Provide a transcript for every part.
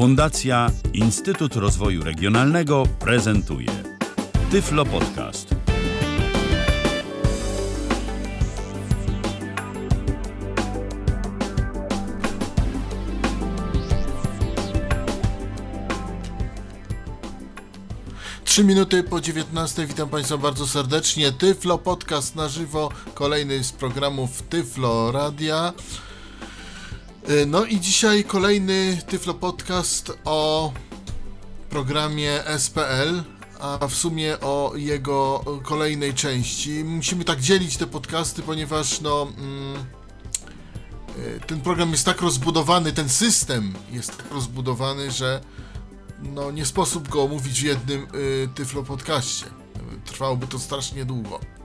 Fundacja Instytut Rozwoju Regionalnego prezentuje Tyflo Podcast. Trzy minuty po 19. Witam Państwa bardzo serdecznie. Tyflo Podcast na żywo, kolejny z programów Tyflo Radia. Y, No i dzisiaj kolejny Tyflo Podcast o programie SPL, a w sumie o jego kolejnej części. Musimy tak dzielić te podcasty, ponieważ no. Mm, y, ten program jest tak rozbudowany, ten system jest tak rozbudowany, że no nie sposób go omówić w jednym y, Tyflo podcaście. Trwałoby to strasznie długo.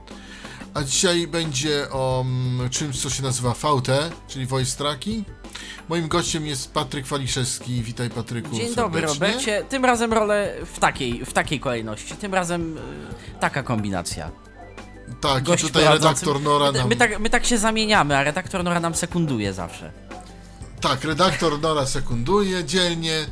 A dzisiaj będzie o mm, czymś, co się nazywa VT, czyli Voice Tracking. Moim gościem jest Patryk Waliszewski. Witaj Patryku. Dzień dobry serdecznie. Robercie. Tym razem rolę w takiej, w takiej kolejności. Tym razem y, taka kombinacja. Tak, Gość i tutaj prowadzący. redaktor Nora My, nam... my, tak, my tak się zamieniamy, a redaktor Nora nam sekunduje zawsze. Tak, redaktor Nora sekunduje dzielnie,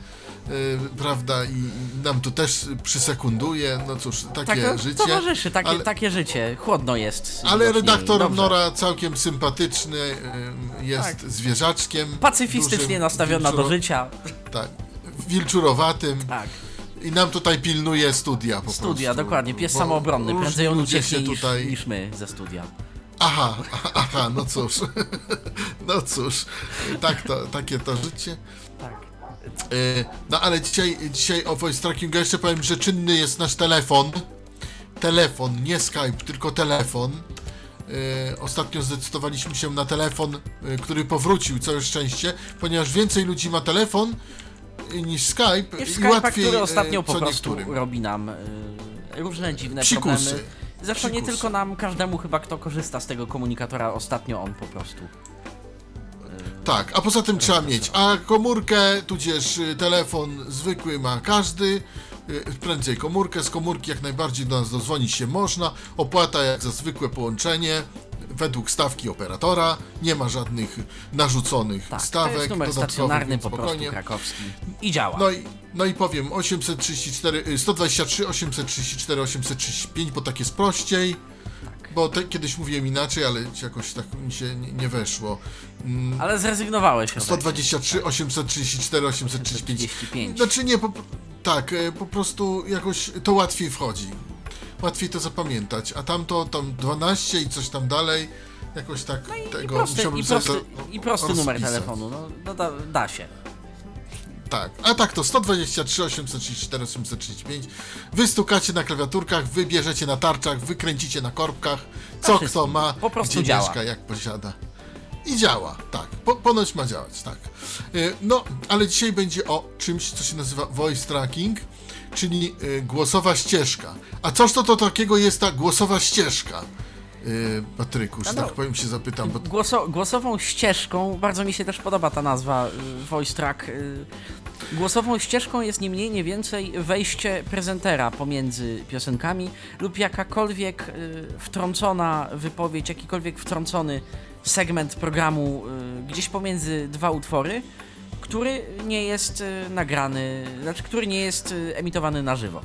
prawda, i, nam tu też przysekunduje. No cóż, takie Tak, no, życie. towarzyszy, takie, ale- takie życie. Chłodno jest. Ale redaktor Dobrze. Nora całkiem sympatyczny, y, jest Tak. zwierzaczkiem. Pacyfistycznie dużym, nastawiona do życia. Tak, wilczurowatym Tak. i nam tutaj pilnuje studia po Studia, prostu. dokładnie. Pies samoobronny. Prędzej on ucieknie niż, tutaj... niż my ze studia. Aha, aha, aha, no cóż. No cóż, tak to, takie to życie. E, No ale dzisiaj, dzisiaj o voice trackingu jeszcze powiem, że czynny jest nasz telefon. Telefon, nie Skype, tylko telefon. E, Ostatnio zdecydowaliśmy się na telefon, e, który powrócił, całe szczęście, ponieważ więcej ludzi ma telefon niż Skype I Skype'a, łatwiej który ostatnio po prostu niektórym. robi nam y, różne dziwne Psikusy. problemy. Zresztą nie Psikusy. tylko nam, każdemu chyba, kto korzysta z tego komunikatora, ostatnio on po prostu. Tak, a poza tym trzeba mieć a komórkę, tudzież y, telefon zwykły ma każdy, y, prędzej komórkę, z komórki jak najbardziej do nas dodzwonić się można, opłata jak za zwykłe połączenie, według stawki operatora, nie ma żadnych narzuconych Tak, stawek, to jest numer stacjonarny, po prostu krakowski. I działa. No i, no i powiem 834, y, 123, 834, 835, bo tak jest prościej. Bo te, kiedyś mówiłem inaczej, ale jakoś tak mi się nie, nie weszło. Mm, Ale zrezygnowałeś Robert. 123, 834, 835. 835. Znaczy nie, po, tak, e, po prostu jakoś to łatwiej wchodzi. Łatwiej to zapamiętać, a tamto tam 12 i coś tam dalej, jakoś tak No I tego prosty, musiałbym i prosty, i prosty numer rozpisać. telefonu. No, no da, da się. Tak, a tak to 123, 834, 835. Wystukacie na klawiaturkach, wybierzecie na tarczach, wykręcicie na korbkach, co wszystkim. kto ma, Po prostu gdzie działa. mieszka, jak posiada. I działa, tak. Po, ponoć ma działać, tak. Y, No, ale dzisiaj będzie o czymś, co się nazywa voice tracking, czyli y, głosowa ścieżka. A coż to, to takiego jest ta głosowa ścieżka? Y, Patryku, że No, tak powiem się zapytam, bo Głoso, głosową ścieżką, bardzo mi się też podoba ta nazwa y, Voice Track. y, Głosową ścieżką jest nie mniej, nie więcej wejście prezentera pomiędzy piosenkami lub jakakolwiek y, wtrącona wypowiedź, jakikolwiek wtrącony segment programu gdzieś pomiędzy dwa utwory, który nie jest nagrany, znaczy który nie jest emitowany na żywo.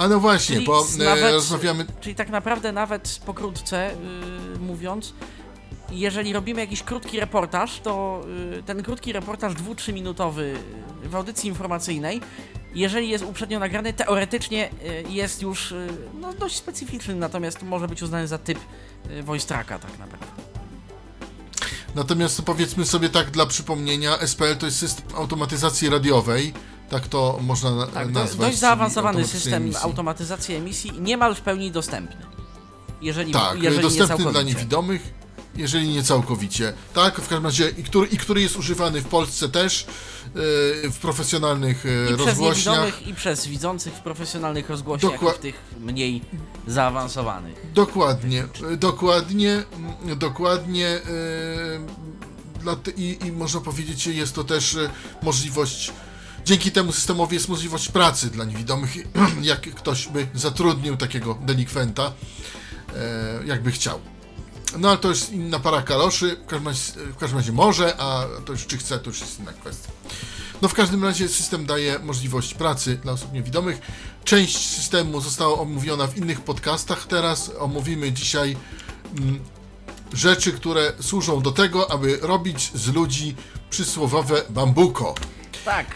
A no właśnie, Czyli bo e, nawet- rozmawiamy Czyli tak naprawdę nawet pokrótce yy, mówiąc, jeżeli robimy jakiś krótki reportaż, to yy, ten krótki reportaż dwu, trzy minutowy yy, w audycji informacyjnej, jeżeli jest uprzednio nagrany, teoretycznie yy, jest już yy, no, dość specyficzny, natomiast może być uznany za typ yy, voice tracka tak naprawdę. Natomiast powiedzmy sobie tak dla przypomnienia, SPL to jest system automatyzacji radiowej, tak to można na- Tak, nazwać. dość zaawansowany system emisji. automatyzacji emisji, niemal w pełni dostępny. Jeżeli, Tak, jeżeli nie dostępny dla całkowicie. niewidomych, jeżeli nie całkowicie. Tak, w każdym razie, i który, i który jest używany w Polsce też, yy, w profesjonalnych yy, I przez rozgłośniach. niewidomych, i przez widzących w profesjonalnych rozgłośniach, Dokła- w tych mniej zaawansowanych. Dokładnie, y, dokładnie, dokładnie. Yy, dla i, I można powiedzieć, że jest to też możliwość. Dzięki temu systemowi jest możliwość pracy dla niewidomych, jak ktoś by zatrudnił takiego delikwenta, e, jakby chciał. No ale to jest inna para kaloszy, w każdym, razie, w każdym razie może, a to już czy chce, to już jest inna kwestia. No w każdym razie system daje możliwość pracy dla osób niewidomych. Część systemu została omówiona w innych podcastach. Teraz omówimy dzisiaj mm, rzeczy, które służą do tego, aby robić z ludzi przysłowowe bambuko, Tak.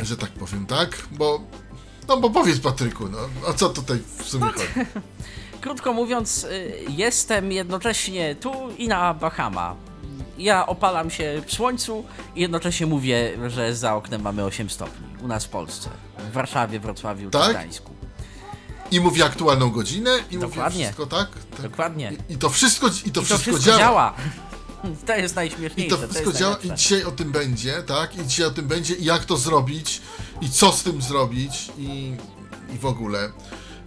e, że tak powiem, tak? Bo, no bo powiedz Patryku, no, o co tutaj w sumie chodzi? Krótko mówiąc, y, jestem jednocześnie tu i na Bahama. Ja opalam się w słońcu i jednocześnie mówię, że za oknem mamy 8 stopni. U nas w Polsce. W Warszawie, Wrocławiu Tak? Gdańsku. I mówi aktualną godzinę i mówi Dokładnie. wszystko, tak? tak? Dokładnie. I, I to wszystko, i to I to wszystko, wszystko działa. działa. To jest I najśmieszniejsze. to wszystko jest działa i dzisiaj o tym będzie, tak? I dzisiaj o tym będzie i jak to zrobić i co z tym zrobić i, i w ogóle.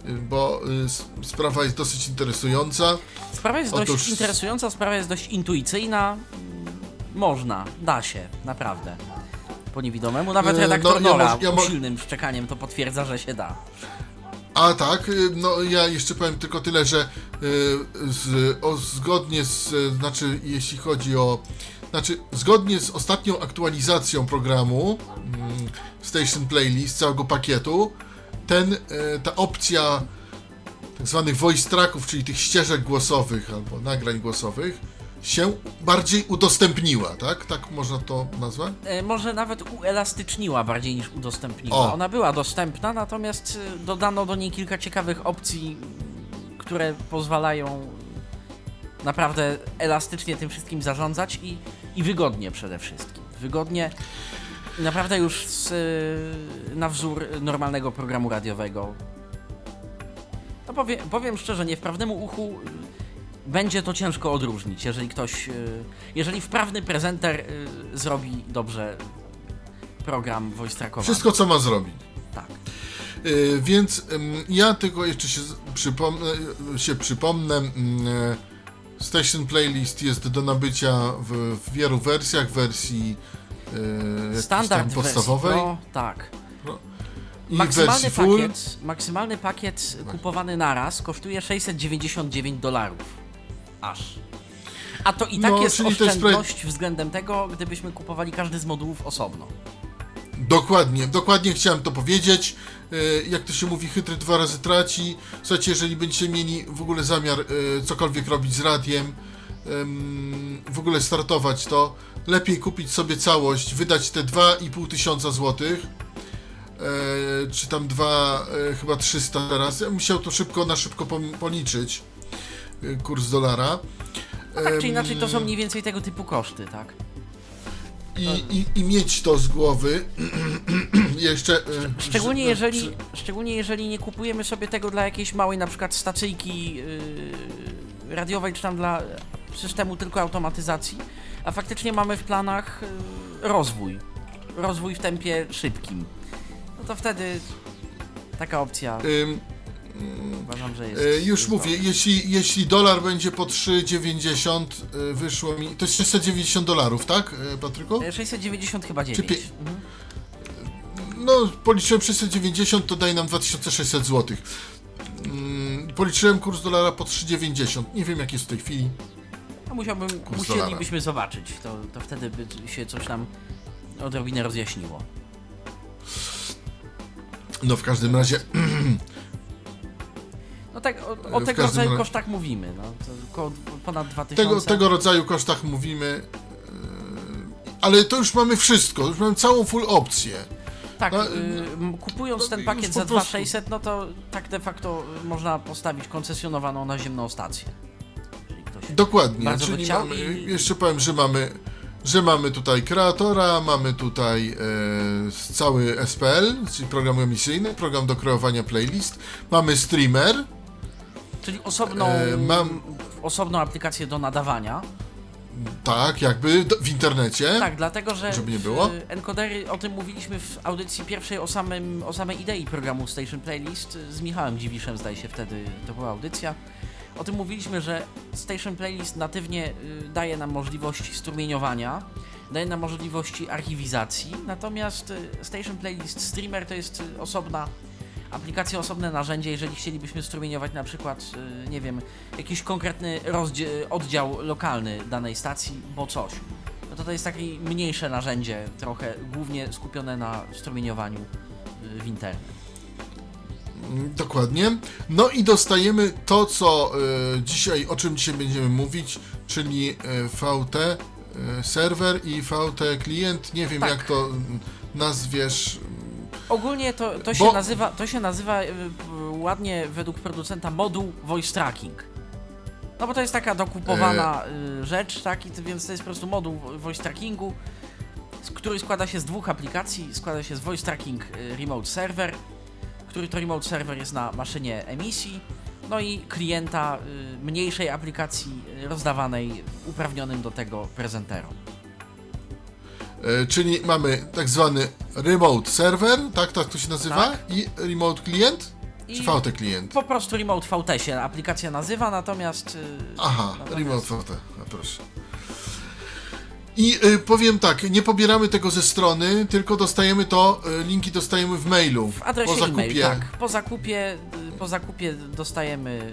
Y, Bo y, sprawa jest dosyć interesująca. Sprawa jest Otóż- dość interesująca, sprawa jest dość intuicyjna. Mm, Można, da się, naprawdę. Po niewidomemu. Nawet E, redaktor no, ja Nora ja usilnym szczekaniem to potwierdza, że się da. A tak, y, no ja jeszcze powiem tylko tyle, że y, z, o, zgodnie z, znaczy jeśli chodzi o, znaczy zgodnie z ostatnią aktualizacją programu mm, Station Playlist, całego pakietu, ten, y, ta opcja tak zwanych voice tracków, czyli tych ścieżek głosowych albo nagrań głosowych, się bardziej udostępniła, tak? Tak można to nazwać? E, może nawet uelastyczniła bardziej niż udostępniła. O. Ona była dostępna, natomiast e, dodano do niej kilka ciekawych opcji, które pozwalają naprawdę elastycznie tym wszystkim zarządzać i, i wygodnie przede wszystkim. Wygodnie naprawdę już z, e, na wzór normalnego programu radiowego. No powiem, powiem szczerze, niewprawnemu uchu będzie to ciężko odróżnić, jeżeli ktoś, y, jeżeli wprawny prezenter y, zrobi dobrze program voice trackowany. Wszystko, co ma zrobić. Tak. Y, Więc ja tylko jeszcze się przypomnę, się przypomnę. Station Playlist jest do nabycia w, w wielu wersjach, wersji Standard w wersji podstawowej Pro, tak. w Maksymalny pakiet, maksymalny pakiet kupowany naraz kosztuje 699 dolarów. Aż. A to i tak No, jest to jest oszczędność względem tego, gdybyśmy kupowali każdy z modułów osobno. Dokładnie, dokładnie chciałem to powiedzieć. Y, Jak to się mówi, chytry dwa razy traci. Słuchajcie, jeżeli będziecie mieli w ogóle zamiar y, cokolwiek robić z radiem, w ogóle startować to, lepiej kupić sobie całość, wydać te 2,5 tysiąca złotych, e, czy tam dwa, e, chyba 300 teraz. Ja bym musiał to szybko, na szybko policzyć, kurs dolara. No tak czy inaczej to są mniej więcej tego typu koszty, tak? I, i, i mieć to z głowy. Jeszcze. e, Szczególnie że- jeżeli, że- szczególnie jeżeli nie kupujemy sobie tego dla jakiejś małej na przykład stacyjki yy, radiowej, czy tam dla systemu tylko automatyzacji, a faktycznie mamy w planach yy, rozwój. Rozwój w tempie szybkim. No to wtedy taka opcja Ym, uważam, że jest. E, Już mówię, jeśli, jeśli dolar będzie po 3,90, e, wyszło mi. To jest 690 dolarów, tak, e, Patryku? E, 690 chyba 9. pie- Mhm. No, policzyłem 690, to daje nam 2600 zł. Mm, Policzyłem kurs dolara po 3,90. Nie wiem, jak jest w tej chwili. No musiałbym, Kurs musielibyśmy zobaczyć, to, to wtedy by się coś nam odrobinę rozjaśniło. No, w każdym razie. No tak, o, o tego rodzaju razie- kosztach mówimy, no. Około ponad 2000. Tego, tego rodzaju kosztach mówimy. e, Ale to już mamy wszystko, już mamy całą full opcję. Tak, no, y, kupując no, ten pakiet za prostu. 2600, no to tak de facto można postawić koncesjonowaną naziemną stację. Dokładnie, czyli mamy, i- jeszcze powiem, że mamy, że mamy tutaj kreatora, mamy tutaj e, cały SPL, czyli program emisyjny, program do kreowania playlist, mamy streamer, Czyli osobną, E, mam- osobną aplikację do nadawania. tak, jakby w internecie. Tak, dlatego że Żeby nie było. encodery, o tym mówiliśmy w audycji pierwszej o, samym, o samej idei programu Station Playlist z Michałem Dziwiszem, zdaje się wtedy to była audycja. O tym mówiliśmy, że Station Playlist natywnie y, daje nam możliwości strumieniowania, daje nam możliwości archiwizacji, natomiast y, Station Playlist Streamer to jest y, osobna aplikacja, osobne narzędzie, jeżeli chcielibyśmy strumieniować na przykład, y, nie wiem, jakiś konkretny oddział lokalny danej stacji, bo coś. No to to jest takie mniejsze narzędzie, trochę głównie skupione na strumieniowaniu y, w internet. Mm, Dokładnie. No i dostajemy to, co y, dzisiaj, o czym dzisiaj będziemy mówić, czyli y, VT y, serwer i VT klient. Nie wiem, Tak. jak to nazwiesz. Ogólnie to, to, się, Bo- nazywa, to się nazywa y, y, ładnie według producenta moduł voice tracking. No bo to jest taka dokupowana y, rzecz, tak, i to, więc to jest po prostu moduł voice trackingu, z- który składa się z dwóch aplikacji. Składa się z voice tracking y, remote server, który to remote server jest na maszynie emisji, no i klienta y, mniejszej aplikacji y, rozdawanej uprawnionym do tego prezenterom. Y, czyli mamy tak zwany remote server, tak, tak to się nazywa, Tak. i remote klient, czy I VT klient. po prostu remote VT się aplikacja nazywa, natomiast... y, Aha, natomiast- remote VT, no proszę. I y, powiem tak, nie pobieramy tego ze strony, tylko dostajemy to, y, linki dostajemy w mailu. W adresie po zakupie. e-mail, tak. Po zakupie, y, po zakupie dostajemy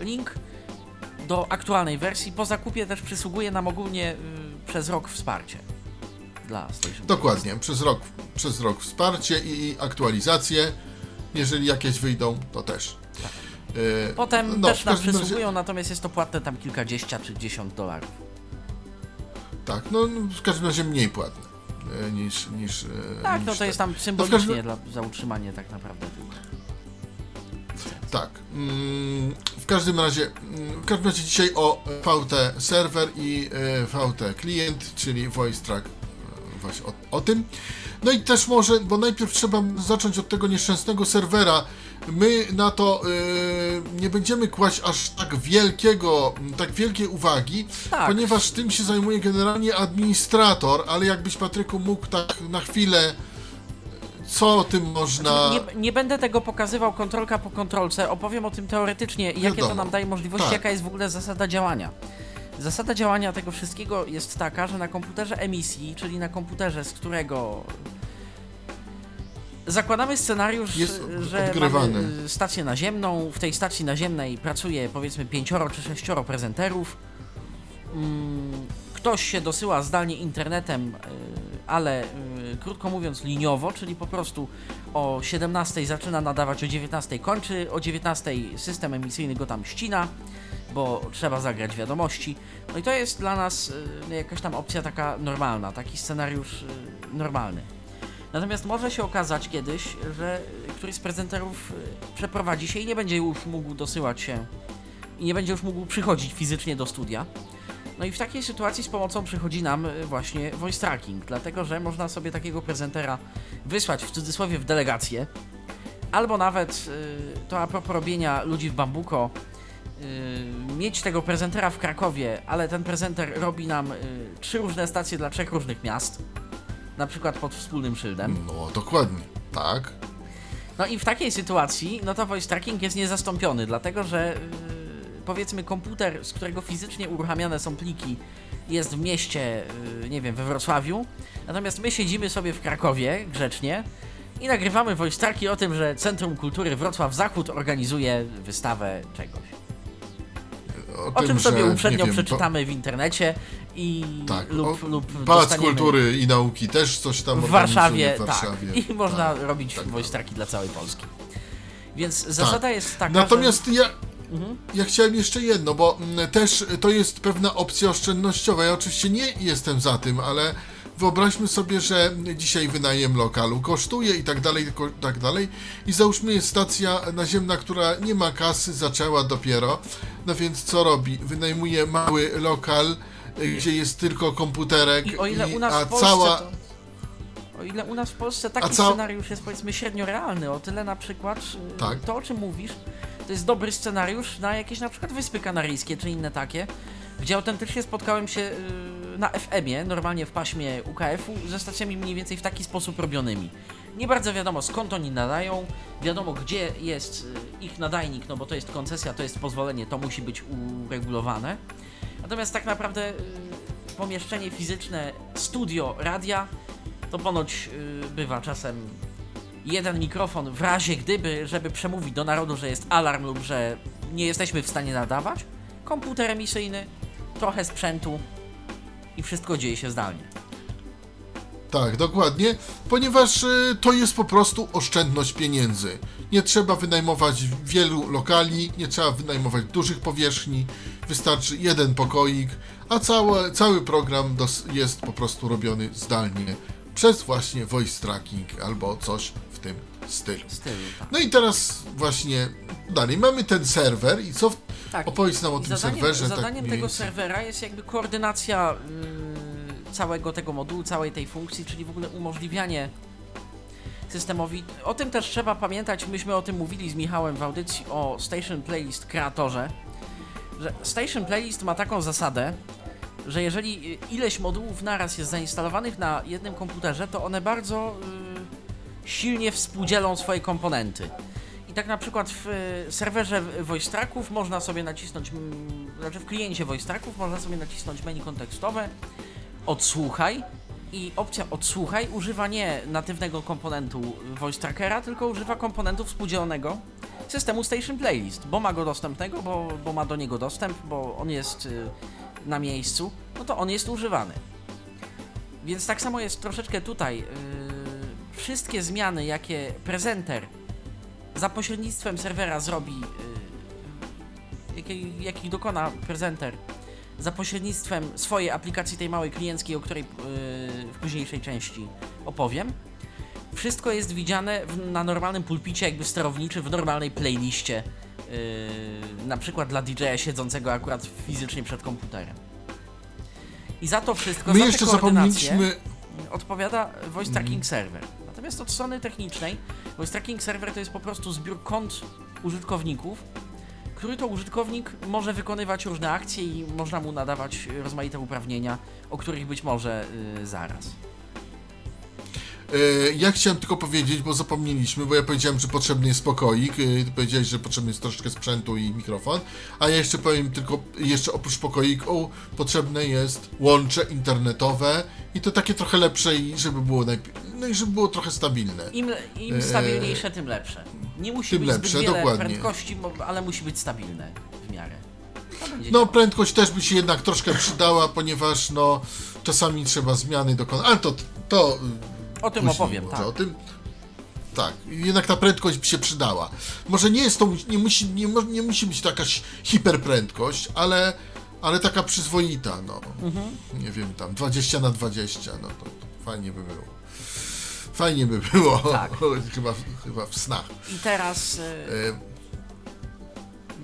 y, link do aktualnej wersji. Po zakupie też przysługuje nam ogólnie y, przez rok wsparcie dla Station. Dokładnie, przez rok, przez rok wsparcie i, aktualizacje. Jeżeli jakieś wyjdą, to też. Y, Potem no, też nam każdym razie- przysługują, natomiast jest to płatne tam kilkadziesiąt czy dziesiąt dolarów. Tak, no no, w każdym razie mniej płatne y, niż. niż y, Tak, niż no to jest tam symbolicznie każdym- dla, za utrzymanie tak naprawdę. Tak. Mm, w każdym razie, mm, w każdym razie dzisiaj o VT serwer i e, VT klient, czyli voice track, e, właśnie o, o tym. No i też może, bo najpierw trzeba zacząć od tego nieszczęsnego serwera. My na to e, nie będziemy kłaść aż tak wielkiego, tak wielkiej uwagi, Tak. ponieważ tym się zajmuje generalnie administrator, ale jakbyś Patryku mógł tak na chwilę, co o tym można... Nie, nie będę tego pokazywał kontrolka po kontrolce, opowiem o tym teoretycznie, jakie to Wiadomo. nam daje możliwości, Tak. jaka jest w ogóle zasada działania. Zasada działania tego wszystkiego jest taka, że na komputerze emisji, czyli na komputerze, z którego zakładamy scenariusz, Jest że odgrywany. mamy stację naziemną, w tej stacji naziemnej pracuje powiedzmy pięcioro czy sześcioro prezenterów, Mm, ktoś się dosyła zdalnie internetem, y, ale y, krótko mówiąc liniowo, czyli po prostu o 17 zaczyna nadawać, o 19 kończy, o 19 system emisyjny go tam ścina, bo trzeba zagrać wiadomości. No i to jest dla nas y, jakaś tam opcja taka normalna, taki scenariusz y, normalny. Natomiast może się okazać kiedyś, że któryś z prezenterów przeprowadzi się i nie będzie już mógł dosyłać się i nie będzie już mógł przychodzić fizycznie do studia. No i w takiej sytuacji z pomocą przychodzi nam y, właśnie voice tracking, dlatego że można sobie takiego prezentera wysłać w cudzysłowie w delegację, albo nawet y, to a propos robienia ludzi w bambuko, y, mieć tego prezentera w Krakowie, ale ten prezenter robi nam trzy różne stacje dla trzech różnych miast, na przykład pod wspólnym szyldem. No, dokładnie, tak. No i w takiej sytuacji, no to voice tracking jest niezastąpiony, dlatego że powiedzmy komputer, z którego fizycznie uruchamiane są pliki, jest w mieście, yy, nie wiem, we Wrocławiu, natomiast my siedzimy sobie w Krakowie grzecznie i nagrywamy tracki o tym, że Centrum Kultury Wrocław Zachód organizuje wystawę czegoś. O czym sobie że, uprzednio wiem, przeczytamy w internecie i Pa, tak, lub, o, lub Pałac Kultury i Nauki też coś tam w Warszawie, w Warszawie. tak. I można Tak. robić tak tracki dla całej Polski. Więc zasada jest taka, Natomiast ja, Mhm. ja chciałem jeszcze jedno, bo mm, też to jest pewna opcja oszczędnościowa. Ja oczywiście nie jestem za tym, ale wyobraźmy sobie, że dzisiaj wynajem lokalu kosztuje i tak dalej, ko- tak dalej. I załóżmy jest stacja naziemna, która nie ma kasy, zaczęła dopiero. No więc co robi? Wynajmuje mały lokal, y, gdzie jest tylko komputerek, I o ile i- u nas a w Polsce cała... to, O ile u nas w Polsce taki ca- scenariusz jest powiedzmy średnio realny, o tyle na przykład y, Tak. to o czym mówisz, to jest dobry scenariusz na jakieś na przykład Wyspy Kanaryjskie czy inne takie, gdzie autentycznie spotkałem się y, na FM-ie, normalnie w paśmie UKF-u, ze stacjami mniej więcej w taki sposób robionymi. Nie bardzo wiadomo skąd oni nadają, wiadomo gdzie jest y, ich nadajnik, no bo to jest koncesja, to jest pozwolenie, to musi być uregulowane. Natomiast tak naprawdę y, pomieszczenie fizyczne, studio radia, to ponoć bywa czasem jeden mikrofon w razie gdyby, żeby przemówić do narodu, że jest alarm lub że nie jesteśmy w stanie nadawać, komputer emisyjny, trochę sprzętu i wszystko dzieje się zdalnie. Tak, dokładnie, ponieważ y, to jest po prostu oszczędność pieniędzy. Nie trzeba wynajmować wielu lokali, nie trzeba wynajmować dużych powierzchni, wystarczy jeden pokoik, a cały, cały program jest po prostu robiony zdalnie przez właśnie voice tracking albo coś w tym stylu. Stylu, tak. No i teraz właśnie dalej mamy ten serwer i co w... Tak, opowiedz nam o I tym zadaniem, serwerze. Zadaniem tak tego więcej. serwera jest jakby koordynacja yy, całego tego modułu, całej tej funkcji, czyli w ogóle umożliwianie systemowi. O tym też trzeba pamiętać, myśmy o tym mówili z Michałem w audycji o Station Playlist kreatorze, że Station Playlist ma taką zasadę, że jeżeli y, ileś modułów naraz jest zainstalowanych na jednym komputerze, to one bardzo y, silnie współdzielą swoje komponenty. I tak na przykład w y, serwerze voice tracków można sobie nacisnąć, mm, znaczy w kliencie voice tracków można sobie nacisnąć menu kontekstowe, odsłuchaj i opcja odsłuchaj używa nie natywnego komponentu voice trackera, tylko używa komponentu współdzielonego systemu Station Playlist, bo ma go dostępnego, bo, bo ma do niego dostęp, bo on jest y, na miejscu, no to on jest używany. Więc tak samo jest troszeczkę tutaj. Yy, wszystkie zmiany, jakie prezenter za pośrednictwem serwera zrobi, yy, jakich dokona prezenter za pośrednictwem swojej aplikacji, tej małej klienckiej, o której yy, w późniejszej części opowiem, wszystko jest widziane na normalnym pulpicie, jakby sterowniczy, w normalnej playliście, na przykład dla DJ-a siedzącego akurat fizycznie przed komputerem. I za to wszystko, My za jeszcze zapomnieliśmy odpowiada Voice Tracking Server. Natomiast od strony technicznej, Voice Tracking Server to jest po prostu zbiór kont użytkowników, który to użytkownik może wykonywać różne akcje i można mu nadawać rozmaite uprawnienia, o których być może y, zaraz. E, Ja chciałem tylko powiedzieć, bo zapomnieliśmy, bo ja powiedziałem, że potrzebny jest pokoik, e, ty powiedziałeś, że potrzebny jest troszeczkę sprzętu i mikrofon, a ja jeszcze powiem tylko, jeszcze oprócz pokoiku potrzebne jest łącze internetowe i to takie trochę lepsze i żeby było no i żeby było trochę stabilne. Im, im stabilniejsze, tym lepsze. Nie musi tym być lepsze, wiele dokładnie. prędkości, ale musi być stabilne w miarę. No prędkość też by się jednak troszkę przydała, ponieważ no czasami trzeba zmiany dokonać, ale to, to o tym później opowiem, może tak. o tym. Tak, jednak ta prędkość by się przydała. Może nie jest to, nie musi, nie, nie musi być to jakaś hiperprędkość, ale, ale taka przyzwoita, no. Mhm. Nie wiem, tam 20 na 20, no to, to fajnie by było. Fajnie by było, Tak. chyba, chyba w snach. I teraz y, E,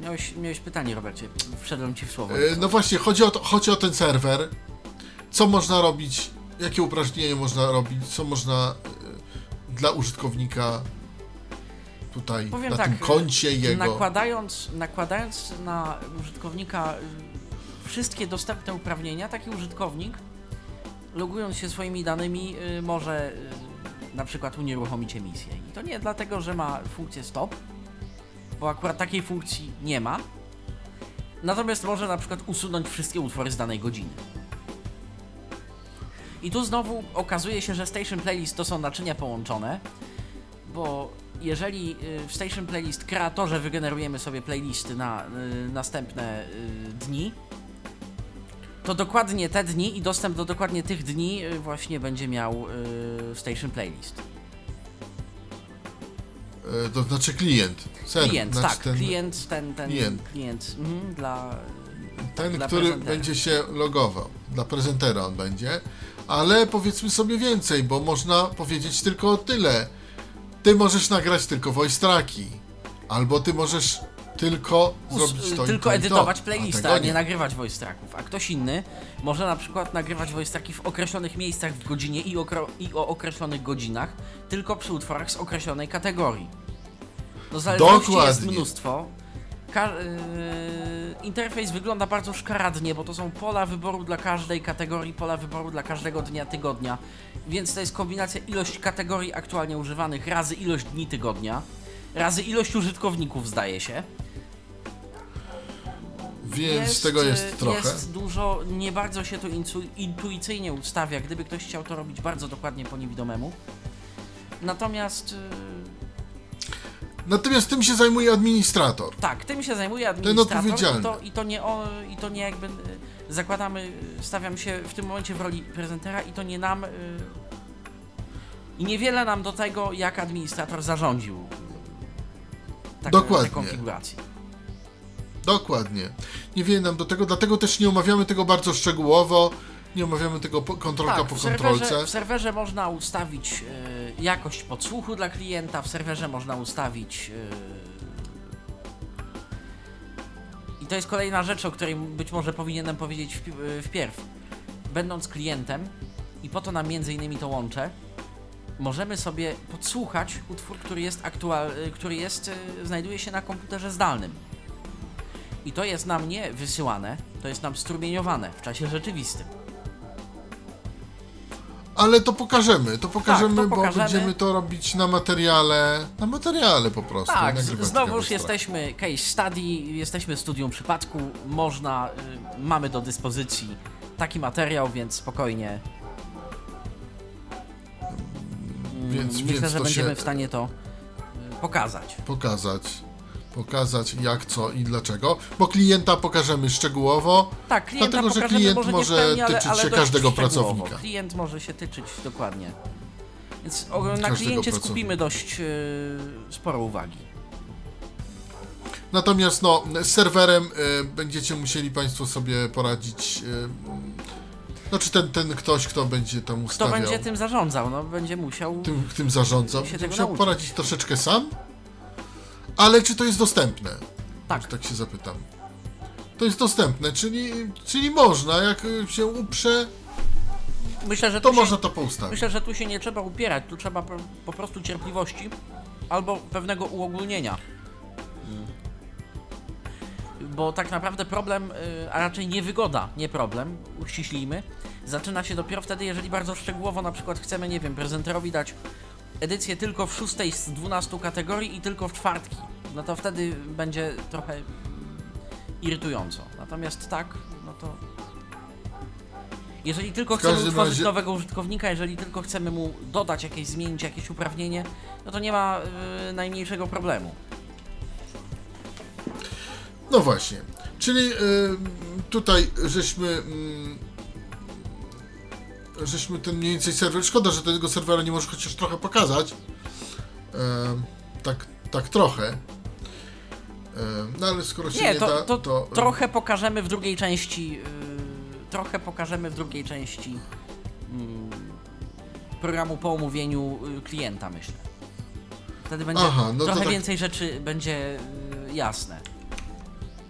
miałeś, miałeś pytanie, Robercie. Wszedłem ci w słowo. E, No właśnie, chodzi o, to, chodzi o ten serwer. Co można robić, jakie uprażnienia można robić, co można e, dla użytkownika tutaj Powiem na tak, tym koncie jego. Nakładając, nakładając na użytkownika y, wszystkie dostępne uprawnienia, taki użytkownik, logując się swoimi danymi, może na przykład unieruchomić emisję. I to nie dlatego, że ma funkcję stop, bo akurat takiej funkcji nie ma. Natomiast może na przykład usunąć wszystkie utwory z danej godziny. I tu znowu okazuje się, że Station Playlist to są naczynia połączone, bo jeżeli y, w Station Playlist kreatorze wygenerujemy sobie playlisty na y, następne y, dni, to dokładnie te dni i dostęp do dokładnie tych dni właśnie będzie miał Station Playlist. E, To znaczy klient. Serwer, Klient, znaczy tak, ten, klient, ten, ten klient. klient, mhm, dla, ten dla który będzie się logował. Dla prezentera on będzie. Ale powiedzmy sobie więcej, bo można powiedzieć tylko tyle. Ty możesz nagrać tylko voice tracki. Albo ty możesz tylko zrobić to i tylko to i edytować to. playlistę, tego a nie nagrywać voice tracków. A ktoś inny może na przykład nagrywać voice tracki w określonych miejscach w godzinie i, okro- i o określonych godzinach, tylko przy utworach z określonej kategorii. No zależności jest Dokładnie. mnóstwo. Yy, interfejs wygląda bardzo szkaradnie, bo to są pola wyboru dla każdej kategorii, pola wyboru dla każdego dnia tygodnia. Więc to jest kombinacja ilość kategorii aktualnie używanych razy ilość dni tygodnia, razy ilość użytkowników zdaje się. Więc tego e, jest trochę. Jest dużo, nie bardzo się to intu, intuicyjnie ustawia, gdyby ktoś chciał to robić bardzo dokładnie po niewidomemu. Natomiast yy, Natomiast tym się zajmuje administrator. tak, tym się zajmuje administrator i odpowiedzialny. to, i to nie o, i to nie jakby yy, zakładamy, y, stawiam się w tym momencie w roli prezentera i to nie nam y, i niewiele nam do tego, jak administrator zarządził y, tak, Dokładnie. konfigurację. Dokładnie. Nie wie nam do tego, dlatego też nie omawiamy tego bardzo szczegółowo. Nie omawiamy tego po, kontrolka Tak, po w kontrolce. serwerze, w serwerze można ustawić y, jakość podsłuchu dla klienta, w serwerze można ustawić. y, I to jest kolejna rzecz, o której być może powinienem powiedzieć wpi- y, wpierw. Będąc klientem, i po to nam między innymi to łączę, możemy sobie podsłuchać utwór, który jest aktual, który jest, znajduje się na komputerze zdalnym. I to jest nam nie wysyłane, to jest nam strumieniowane w czasie rzeczywistym. Ale to pokażemy, to pokażemy, Tak, to bo pokażemy. będziemy to robić na materiale, na materiale po prostu. Tak, znowuż jesteśmy case study, jesteśmy studium przypadku, można, y, mamy do dyspozycji taki materiał, więc spokojnie. Mm, Więc, Myślę, więc że będziemy w stanie to y, pokazać. pokazać. Pokazać jak, co i dlaczego. Bo klienta pokażemy szczegółowo. Tak, klienta Dlatego, że klient może, pełni, ale, tyczyć ale się każdego pracownika. Klient może się tyczyć dokładnie. Więc o, na Każdego kliencie pracownika. skupimy dość y, sporo uwagi. Natomiast no, z serwerem y, będziecie musieli Państwo sobie poradzić. Y, znaczy ten, ten ktoś, kto będzie tam Kto ustawiał, będzie tym zarządzał? No, będzie musiał. tym, tym zarządzał, będzie musiał nauczyć. poradzić troszeczkę sam. Ale czy to jest dostępne? Tak. Tak się zapytam. To jest dostępne, czyli, czyli można, jak się uprze, Myślę, że to tu się- można to poustawić. Myślę, że tu się nie trzeba upierać, tu trzeba po, po prostu cierpliwości albo pewnego uogólnienia. Bo tak naprawdę problem, y, a raczej niewygoda, nie problem, uściślijmy, zaczyna się dopiero wtedy, jeżeli bardzo szczegółowo na przykład chcemy, nie wiem, prezenterowi dać edycję tylko w szóstej z 12 kategorii i tylko w czwartki. No to wtedy będzie trochę irytująco. Natomiast tak, no to jeżeli tylko chcemy utworzyć razie- nowego użytkownika, jeżeli tylko chcemy mu dodać jakieś, zmienić jakieś uprawnienie, no to nie ma y, najmniejszego problemu. No właśnie. Czyli y, tutaj żeśmy. mm, żeśmy ten mniej więcej serwer. Szkoda, że tego serwera nie możesz chociaż trochę pokazać. Tak, tak trochę. No ale skoro się nie, Nie, to, da, to, to. trochę pokażemy w drugiej części. y, trochę pokażemy w drugiej części mm, programu po omówieniu y, klienta, myślę. Wtedy będzie Aha, no trochę tak- więcej rzeczy będzie y, jasne.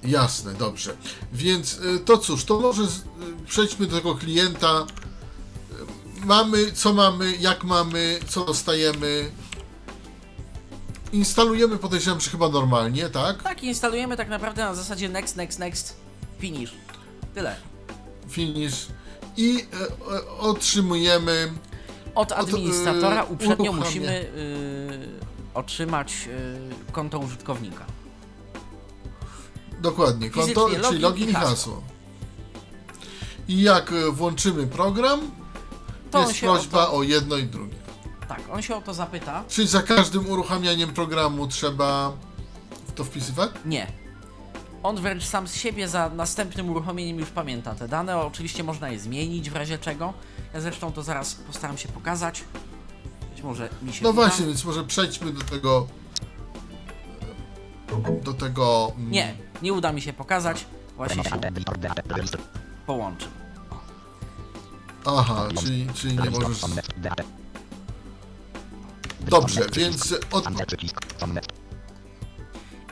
Jasne, dobrze. Więc y, to cóż, to może z, y, przejdźmy do tego klienta. Mamy, co mamy, jak mamy, co dostajemy. Instalujemy, podejrzewam, że chyba normalnie, tak? Tak, instalujemy tak naprawdę na zasadzie next, next, next, finish. Tyle. Finish. I e, e, otrzymujemy. Od administratora y, uprzednio uruchamia. musimy y, otrzymać y, konto użytkownika. Dokładnie, konto, Fizycznie czyli login i hasło. I jak e, włączymy program, To jest prośba o to, o jedno i drugie. Tak, on się o to zapyta. Czyli za każdym uruchamianiem programu trzeba w to wpisywać? Nie. On wręcz sam z siebie za następnym uruchomieniem już pamięta te dane. Oczywiście można je zmienić w razie czego. Ja zresztą to zaraz postaram się pokazać. Być może mi się No uda. właśnie, więc może przejdźmy do tego. Do tego. mm, Nie, nie uda mi się pokazać. Właśnie się połączy. Aha, czyli, czyli nie możesz. Dobrze, więc od,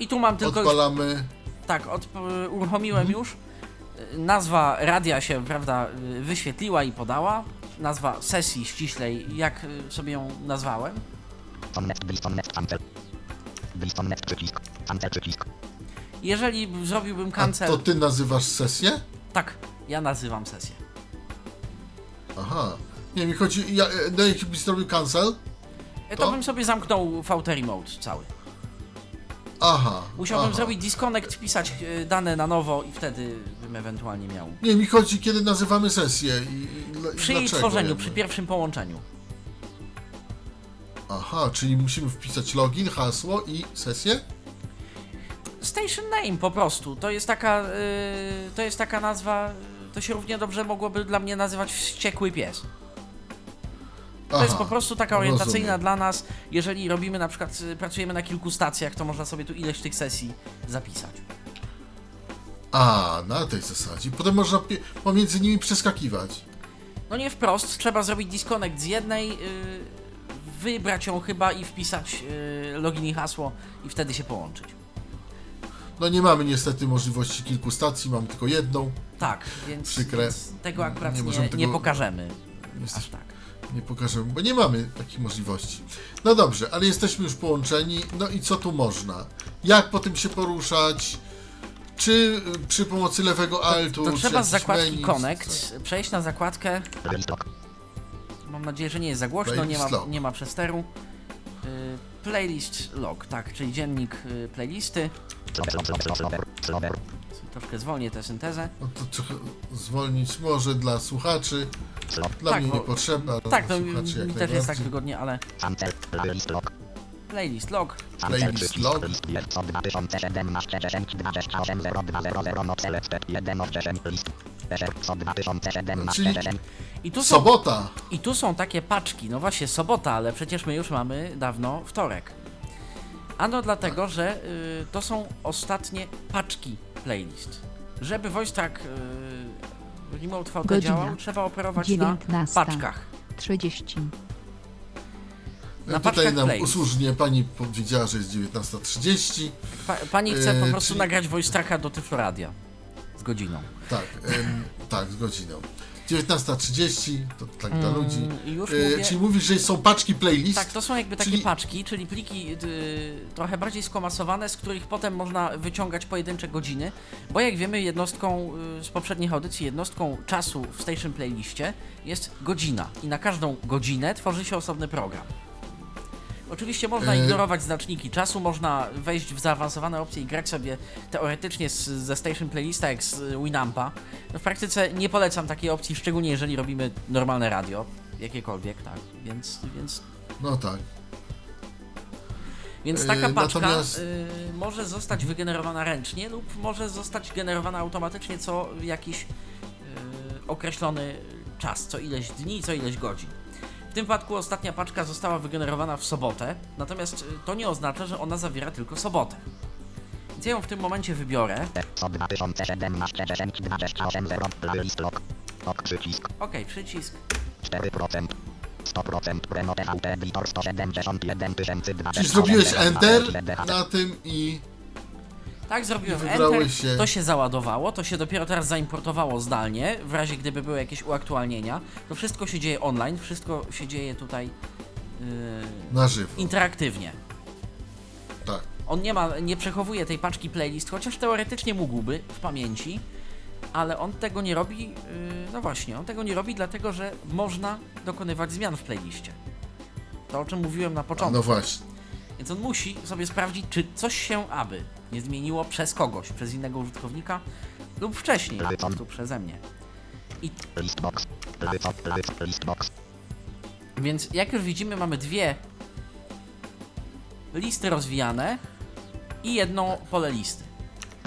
I tu mam tylko już odpalamy. Tak, od, uruchomiłem już. Y, Nazwa radia się, prawda, wyświetliła i podała. Nazwa sesji ściślej, jak sobie ją nazwałem. Jeżeli zrobiłbym A cancel, to ty nazywasz sesję? tak, ja nazywam sesję. Aha. Nie, mi chodzi. Ja, e, no jaki byś zrobił cancel? Y, To? To bym sobie zamknął VT Remote cały. Aha. Musiałbym aha. zrobić disconnect, wpisać y, dane na nowo i wtedy bym ewentualnie miał. Nie, mi chodzi, kiedy nazywamy sesję i, Przy jej tworzeniu, jakby. przy pierwszym połączeniu. Aha, czyli musimy wpisać login, hasło i sesję? Station name po prostu. To jest taka, y, to jest taka nazwa to się równie dobrze mogłoby dla mnie nazywać wściekły pies. To Aha, jest po prostu taka orientacyjna rozumiem. dla nas. Jeżeli robimy na przykład, y, pracujemy na kilku stacjach, to można sobie tu ileś tych sesji zapisać. A, na tej zasadzie. Potem można pomiędzy nimi przeskakiwać. No nie wprost, trzeba zrobić disconnect z jednej, y, wybrać ją chyba i wpisać y, login i hasło i wtedy się połączyć. No nie mamy niestety możliwości kilku stacji, mamy tylko jedną. Tak, więc, Przykre. więc tego akurat Nie nie, możemy nie, tego- pokażemy. Jesteś- Aż tak. Nie pokażemy, bo nie mamy takich możliwości. No dobrze, ale jesteśmy już połączeni. No i co tu można? Jak po tym się poruszać? Czy y, przy pomocy lewego altu? To czy trzeba z zakładki menu, Connect przejść na zakładkę. Mam nadzieję, że nie jest za głośno, nie ma, log. nie ma przesteru. Y, playlist log, tak, czyli dziennik y, playlisty. Troszkę zwolnię tę syntezę. No to trochę zwolnić może dla słuchaczy. Dla Tak, mnie bo- niepotrzebne, ale Tak, dla to mi, słuchaczy jak też jest tak najbardziej. wygodnie, ale playlist log. playlist log. Playlist log. list jest od 2017 10 28 0200 no select 1 od 10 list. Też od 2017 Czyli- 10 I tu, są, Sobota! I tu są takie paczki, no właśnie sobota, ale przecież my już mamy dawno wtorek. Ano dlatego, że y, to są ostatnie paczki playlist. Żeby voice track y, Remote VT Godzina. działał, trzeba operować na 19. paczkach. 30. Na Tutaj paczkach nam playlist. usłużnie pani powiedziała, że jest 19.30. Pa, pani chce po E, prostu czyli- nagrać voice tracka do Tyfloradia z godziną. Tak, em, tak, z godziną. 19.30, to tak dla Mm, ludzi. E, mówię- Czyli mówisz, że są paczki playlist? Tak, to są jakby takie Czyli- paczki, czyli pliki y, trochę bardziej skomasowane, z których potem można wyciągać pojedyncze godziny, bo jak wiemy jednostką y, z poprzednich audycji, jednostką czasu w Station Playliście jest godzina i na każdą godzinę tworzy się osobny program. Oczywiście można E, ignorować znaczniki czasu, można wejść w zaawansowane opcje i grać sobie teoretycznie z, ze Station Playlista jak z Winampa. No w praktyce nie polecam takiej opcji, szczególnie jeżeli robimy normalne radio, jakiekolwiek, tak, więc, więc No tak. Więc Yy, taka paczka natomiast- y, może zostać wygenerowana ręcznie lub może zostać generowana automatycznie co jakiś y, określony czas, co ileś dni, co ileś godzin. Tym wypadku ostatnia paczka została wygenerowana w sobotę, natomiast y, to nie oznacza, że ona zawiera tylko sobotę. Więc ja ją w tym momencie wybiorę. od 2017 10 28 0 playlist log. Ok przycisk Ok, przycisk. 4% 100% Remote VT Editor 171 020 Czyli zrobiłeś Enter na tym i Tak, zrobiłem Enter, się- to się załadowało, to się dopiero teraz zaimportowało zdalnie, w razie gdyby były jakieś uaktualnienia. To wszystko się dzieje online, wszystko się dzieje tutaj yy, na żywo. interaktywnie. Tak. On nie ma, nie przechowuje tej paczki playlist, chociaż teoretycznie mógłby w pamięci, ale on tego nie robi, yy, no właśnie, on tego nie robi dlatego, że można dokonywać zmian w playliście. To o czym mówiłem na A, początku. no właśnie. Więc on musi sobie sprawdzić, czy coś się aby nie zmieniło przez kogoś, przez innego użytkownika lub wcześniej, po prostu przeze mnie. Listbox. Więc jak już widzimy, mamy dwie listy rozwijane i jedno pole listy.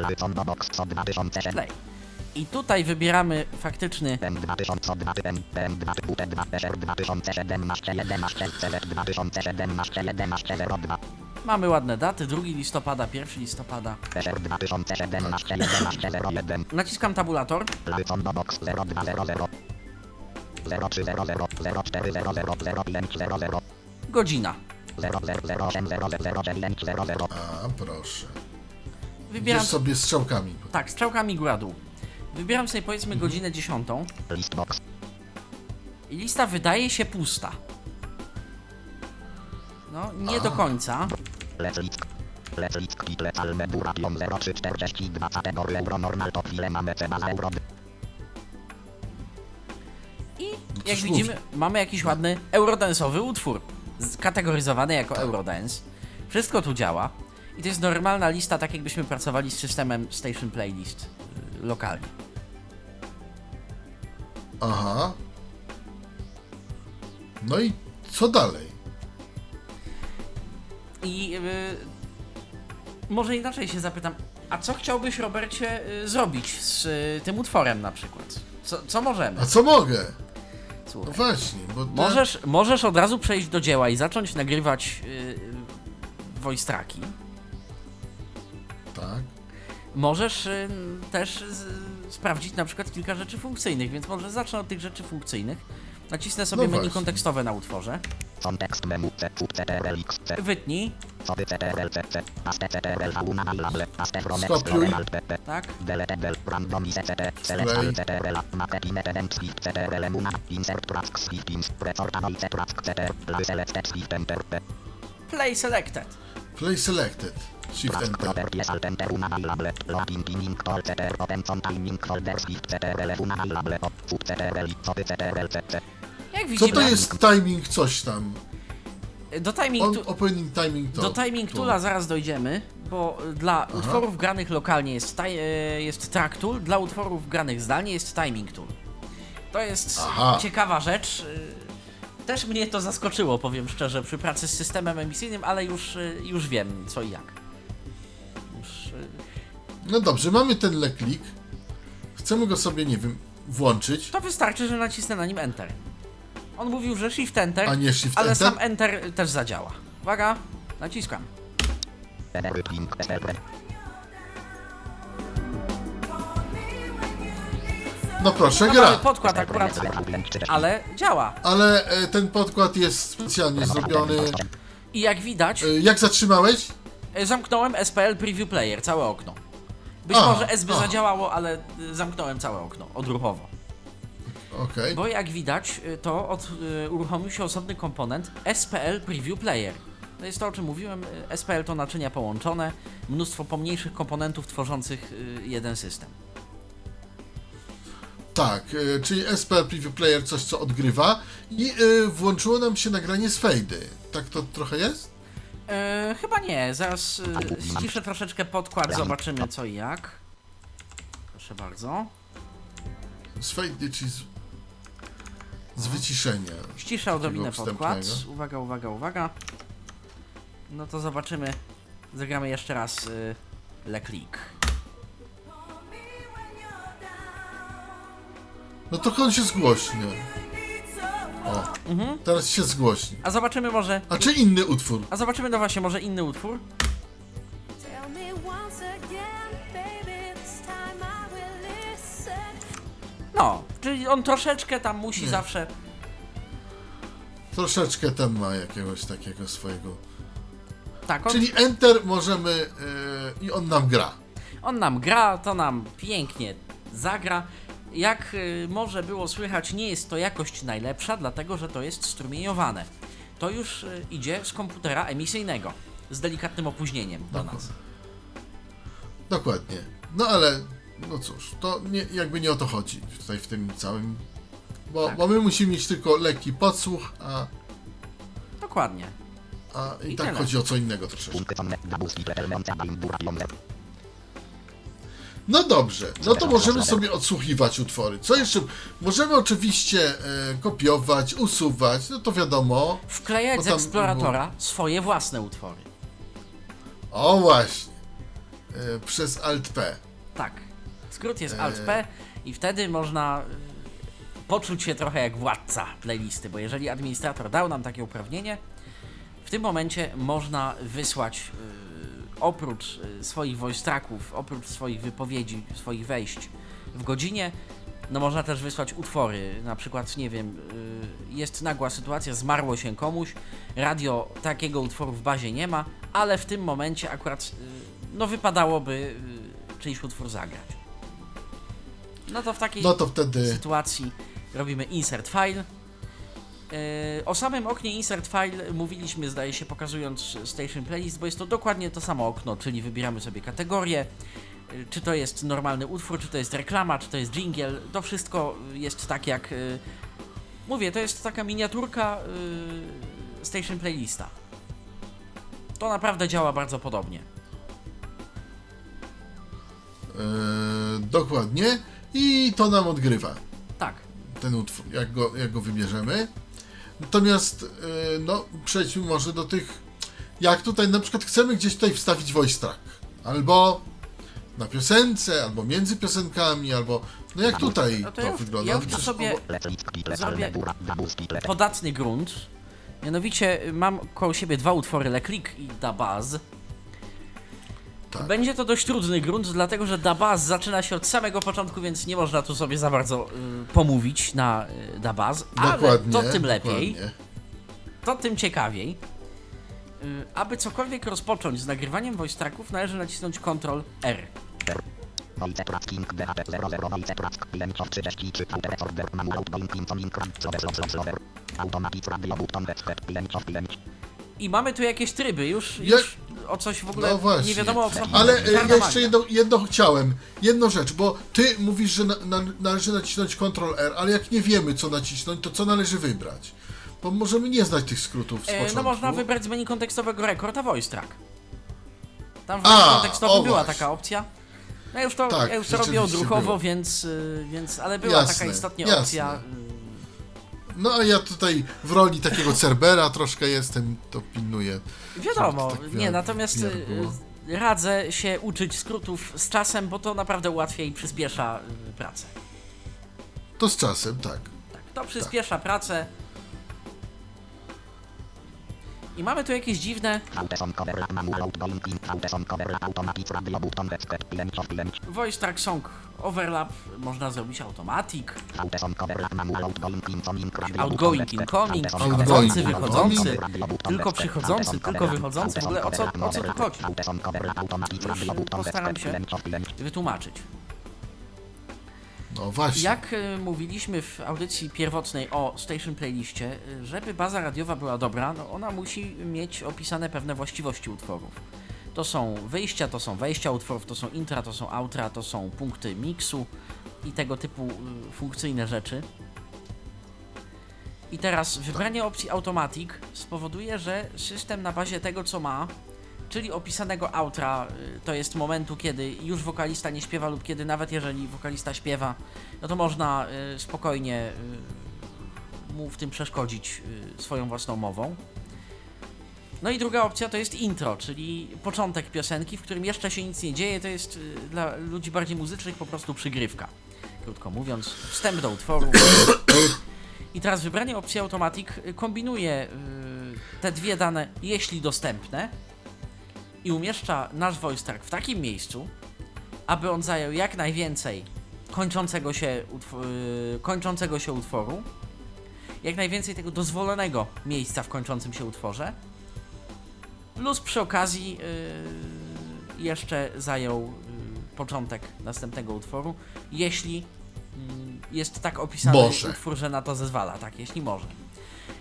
List on box od 2007. Play. I tutaj wybieramy faktyczny M 2000 M M 2 UT 2 SR 2017 11 CZ 2017 11 02 Mamy ładne daty, 2 listopada, 1 listopada. SR 2017 11 01 Naciskam tabulator. Lycon do box 0200 0300 0400 Godzina. 000800 A, proszę. Wybieram Idziesz sobie strzałkami. tak, strzałkami góra dół. Wybieram sobie powiedzmy godzinę 10 Listbox i lista wydaje się pusta. No, nie do końca. Leclick Leclick Kitle Alme Duration 0342 kategorie euro normal to chwilę mamy cena za euro I jak widzimy, mamy jakiś ładny eurodance'owy utwór, skategoryzowany jako Eurodance. Wszystko tu działa. I to jest normalna lista, tak jakbyśmy pracowali z systemem Station Playlist yy, lokalnie. Aha. No i co dalej? I yy, może inaczej się zapytam, a co chciałbyś, Robercie, yy, zrobić z yy, tym utworem na przykład? Co, co możemy? A co mogę? No Słuchaj. właśnie, bo... Możesz, możesz od razu przejść do dzieła i zacząć nagrywać yy, voice tracki. Tak. Możesz y, też sprawdzić na przykład kilka rzeczy funkcyjnych, więc może zacznę od tych rzeczy funkcyjnych. Nacisnę sobie No menu właśnie. kontekstowe na utworze. Kontekst memu C, Q, CTRL, X, C, Wytnij, sobie CTRL, tak? select, CTRL, event, shift, CTRL, insert, shift, ins, CTRL, select, shift, enter, P, Play selected. Play selected. C, Jak Co widzimy, to jest timing coś tam? do timing, On, tu, opening timing to... do timing toola zaraz dojdziemy, bo dla utworów granych lokalnie jest, ti- e, jest track tool, dla utworów granych zdalnie jest timing tool. To jest Aha. ciekawa rzecz. y, Też mnie to zaskoczyło, powiem szczerze, przy pracy z systemem emisyjnym, ale już, y, już wiem co i jak. No dobrze, mamy ten leklik. Chcemy go sobie, nie wiem, włączyć. to wystarczy, że nacisnę na nim Enter. On mówił, że Shift Enter, A nie Shift ale Enter? sam Enter też zadziała. Uwaga, naciskam. No proszę, No gra. mamy podkład akurat, ale działa. Ale e, ten podkład jest specjalnie zrobiony. I jak widać, E, jak zatrzymałeś? E, zamknąłem SPL Preview Player, całe okno. Być A, może S by a. zadziałało, ale y, zamknąłem całe okno, odruchowo. Okej. Bo jak widać, y, to od, y, uruchomił się osobny komponent SPL Preview Player. To jest to, o czym mówiłem. y, SPL to naczynia połączone, mnóstwo pomniejszych komponentów tworzących y, jeden system. Tak, e, czyli SPL Preview Player coś, co odgrywa i e, włączyło nam się nagranie z fejdy. Tak to trochę jest? E, chyba nie, zaraz y, ściszę troszeczkę podkład, zobaczymy co i jak. Proszę bardzo. Z fejdy, czyli z, z wyciszenia. Ściszę odrobinę Takiego podkład. wstępnego. Uwaga, uwaga, uwaga. No to zobaczymy. Zagramy jeszcze raz y, Le Click. No to on się zgłośnie. O, Mhm. teraz się zgłośni. A zobaczymy może. A czy inny utwór? A zobaczymy no właśnie może inny utwór. Tell me once again, baby, this time I will listen. No, czyli on troszeczkę tam musi Nie. zawsze. Troszeczkę ten ma jakiegoś takiego swojego. Tak, on, Czyli Enter możemy e, i on nam gra. on nam gra, to nam pięknie zagra. Jak y, może było słychać, nie jest to jakość najlepsza, dlatego że to jest strumieniowane. To już y, idzie z komputera emisyjnego, z delikatnym opóźnieniem do nas. Dokładnie. No ale, no cóż, to nie, jakby nie o to chodzi tutaj w tym całym. Bo, Tak. bo my musimy mieć tylko lekki podsłuch, a, Dokładnie. a i, I tak tyle. chodzi o co innego troszeczkę. No dobrze, no to możemy sobie odsłuchiwać utwory. Co jeszcze? Możemy oczywiście e, kopiować, usuwać, no to wiadomo. Wklejać Bo z tam eksploratora swoje własne utwory. O właśnie. E, przez Alt-P. Tak. Skrót jest Eee. Alt-P i wtedy można y, poczuć się trochę jak władca playlisty, bo jeżeli administrator dał nam takie uprawnienie, w tym momencie można wysłać y, oprócz y, swoich voice tracków, oprócz swoich wypowiedzi, swoich wejść w godzinie, no można też wysłać utwory, na przykład, nie wiem, y, jest nagła sytuacja, zmarło się komuś, radio takiego utworu w bazie nie ma, ale w tym momencie akurat, y, no wypadałoby czyjś utwór zagrać. No to w takiej No to wtedy. sytuacji robimy insert file. Yy, o samym oknie insert file mówiliśmy, zdaje się, pokazując station playlist, bo jest to dokładnie to samo okno, czyli wybieramy sobie kategorię, yy, czy to jest normalny utwór, czy to jest reklama, czy to jest jingle, to wszystko jest tak jak, yy, mówię, to jest taka miniaturka station playlista. To naprawdę działa bardzo podobnie. E, dokładnie. I to nam odgrywa. Tak, ten utwór, jak go, jak go wybierzemy. Natomiast, e, no, przejdźmy może do tych, jak tutaj na przykład chcemy gdzieś tutaj wstawić voice track, albo na piosence, albo między piosenkami, albo No jak tutaj No to to ja, wygląda? ja już sobie zrobię podatny grunt. Mianowicie y, mam koło siebie dwa utwory Le Click i Da Baz. Tak. Będzie to dość trudny grunt, dlatego że Da Baz zaczyna się od samego początku, więc nie można tu sobie za bardzo y, pomówić na y, Da Baz, ale to tym lepiej, dokładnie. to tym ciekawiej. Y, aby cokolwiek rozpocząć z nagrywaniem voice tracków, należy nacisnąć Ctrl R. Wojce Tracking DHT 00 Wojce Track Pięcio 33 Alter Order Manual Outgoing Incoming Crab Slower Slower Slower Automatic Radio Button Headset Pięcio Pięć I mamy tu jakieś tryby, już, już o coś w ogóle No właśnie. nie wiadomo o co chodzi. Ale e, Czarna ja magia. jeszcze jedno, jedno chciałem. Jedną rzecz, bo ty mówisz, że na, na, należy nacisnąć Ctrl R, ale jak nie wiemy co nacisnąć, to co należy wybrać? Bo możemy nie znać tych skrótów z E, początku. No można wybrać z menu kontekstowego rekord, a voice track. Tam w A, menu kontekstowym była właśnie. taka opcja. No ja już to, Tak, ja już to robię rzeczywiście odruchowo, było. więc, y, więc, ale była taka Jasne, istotnie jasne. opcja. No a ja tutaj w roli takiego Cerbera troszkę jestem, to pilnuję. Wiadomo, tak nie, natomiast y, radzę się uczyć skrótów z czasem, bo to naprawdę ułatwia i przyspiesza y, pracę. To z czasem, tak. Tak, to przyspiesza pracę. I mamy tu jakieś dziwne voice track song overlap, można zrobić automatic. Outgoing Incoming przychodzący, wychodzący, tylko przychodzący, tylko wychodzący. W ogóle o co, o co tu chodzi? Już postaram się wytłumaczyć. No właśnie. Jak y, mówiliśmy w audycji pierwotnej o Station Playliście, y, żeby baza radiowa była dobra, no ona musi mieć opisane pewne właściwości utworów. To są wyjścia, to są wejścia utworów, to są intra, to są outra, to są punkty miksu i tego typu y, funkcyjne rzeczy. I teraz wybranie opcji Automatic spowoduje, że system na bazie tego co ma, czyli opisanego outra, y, to jest momentu, kiedy już wokalista nie śpiewa lub kiedy nawet jeżeli wokalista śpiewa, no to można y, spokojnie y, mu w tym przeszkodzić swoją własną mową. No i druga opcja to jest intro, czyli początek piosenki, w którym jeszcze się nic nie dzieje, to jest dla ludzi bardziej muzycznych po prostu przygrywka. Krótko mówiąc, wstęp do utworu. I teraz wybranie opcji Automatic kombinuje te dwie dane, jeśli dostępne, i umieszcza nasz track w takim miejscu, aby on zajął jak najwięcej kończącego się, utw- y, kończącego się utworu, jak najwięcej tego dozwolonego miejsca w kończącym się utworze, plus przy okazji y, jeszcze zajął y, początek następnego utworu, jeśli mm, jest tak opisany Może. utwór, że na to zezwala, tak, jeśli może.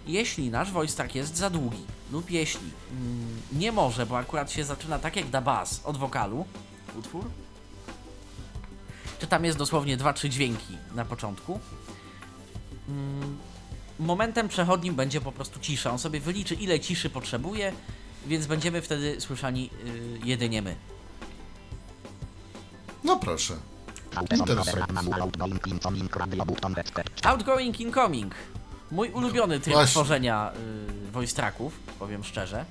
Jeśli nasz voice track jest za długi, lub jeśli mm, nie może, bo akurat się zaczyna tak jak da bass od wokalu, utwór, czy tam jest dosłownie 2-3 dźwięki na początku, mm, momentem przechodnim będzie po prostu cisza. On sobie wyliczy, ile ciszy potrzebuje, więc będziemy wtedy słyszani y, jedynie my. No proszę. Interesujące. Outgoing Incoming Mój ulubiony tryb Właśnie. tworzenia y, voice tracków, powiem szczerze,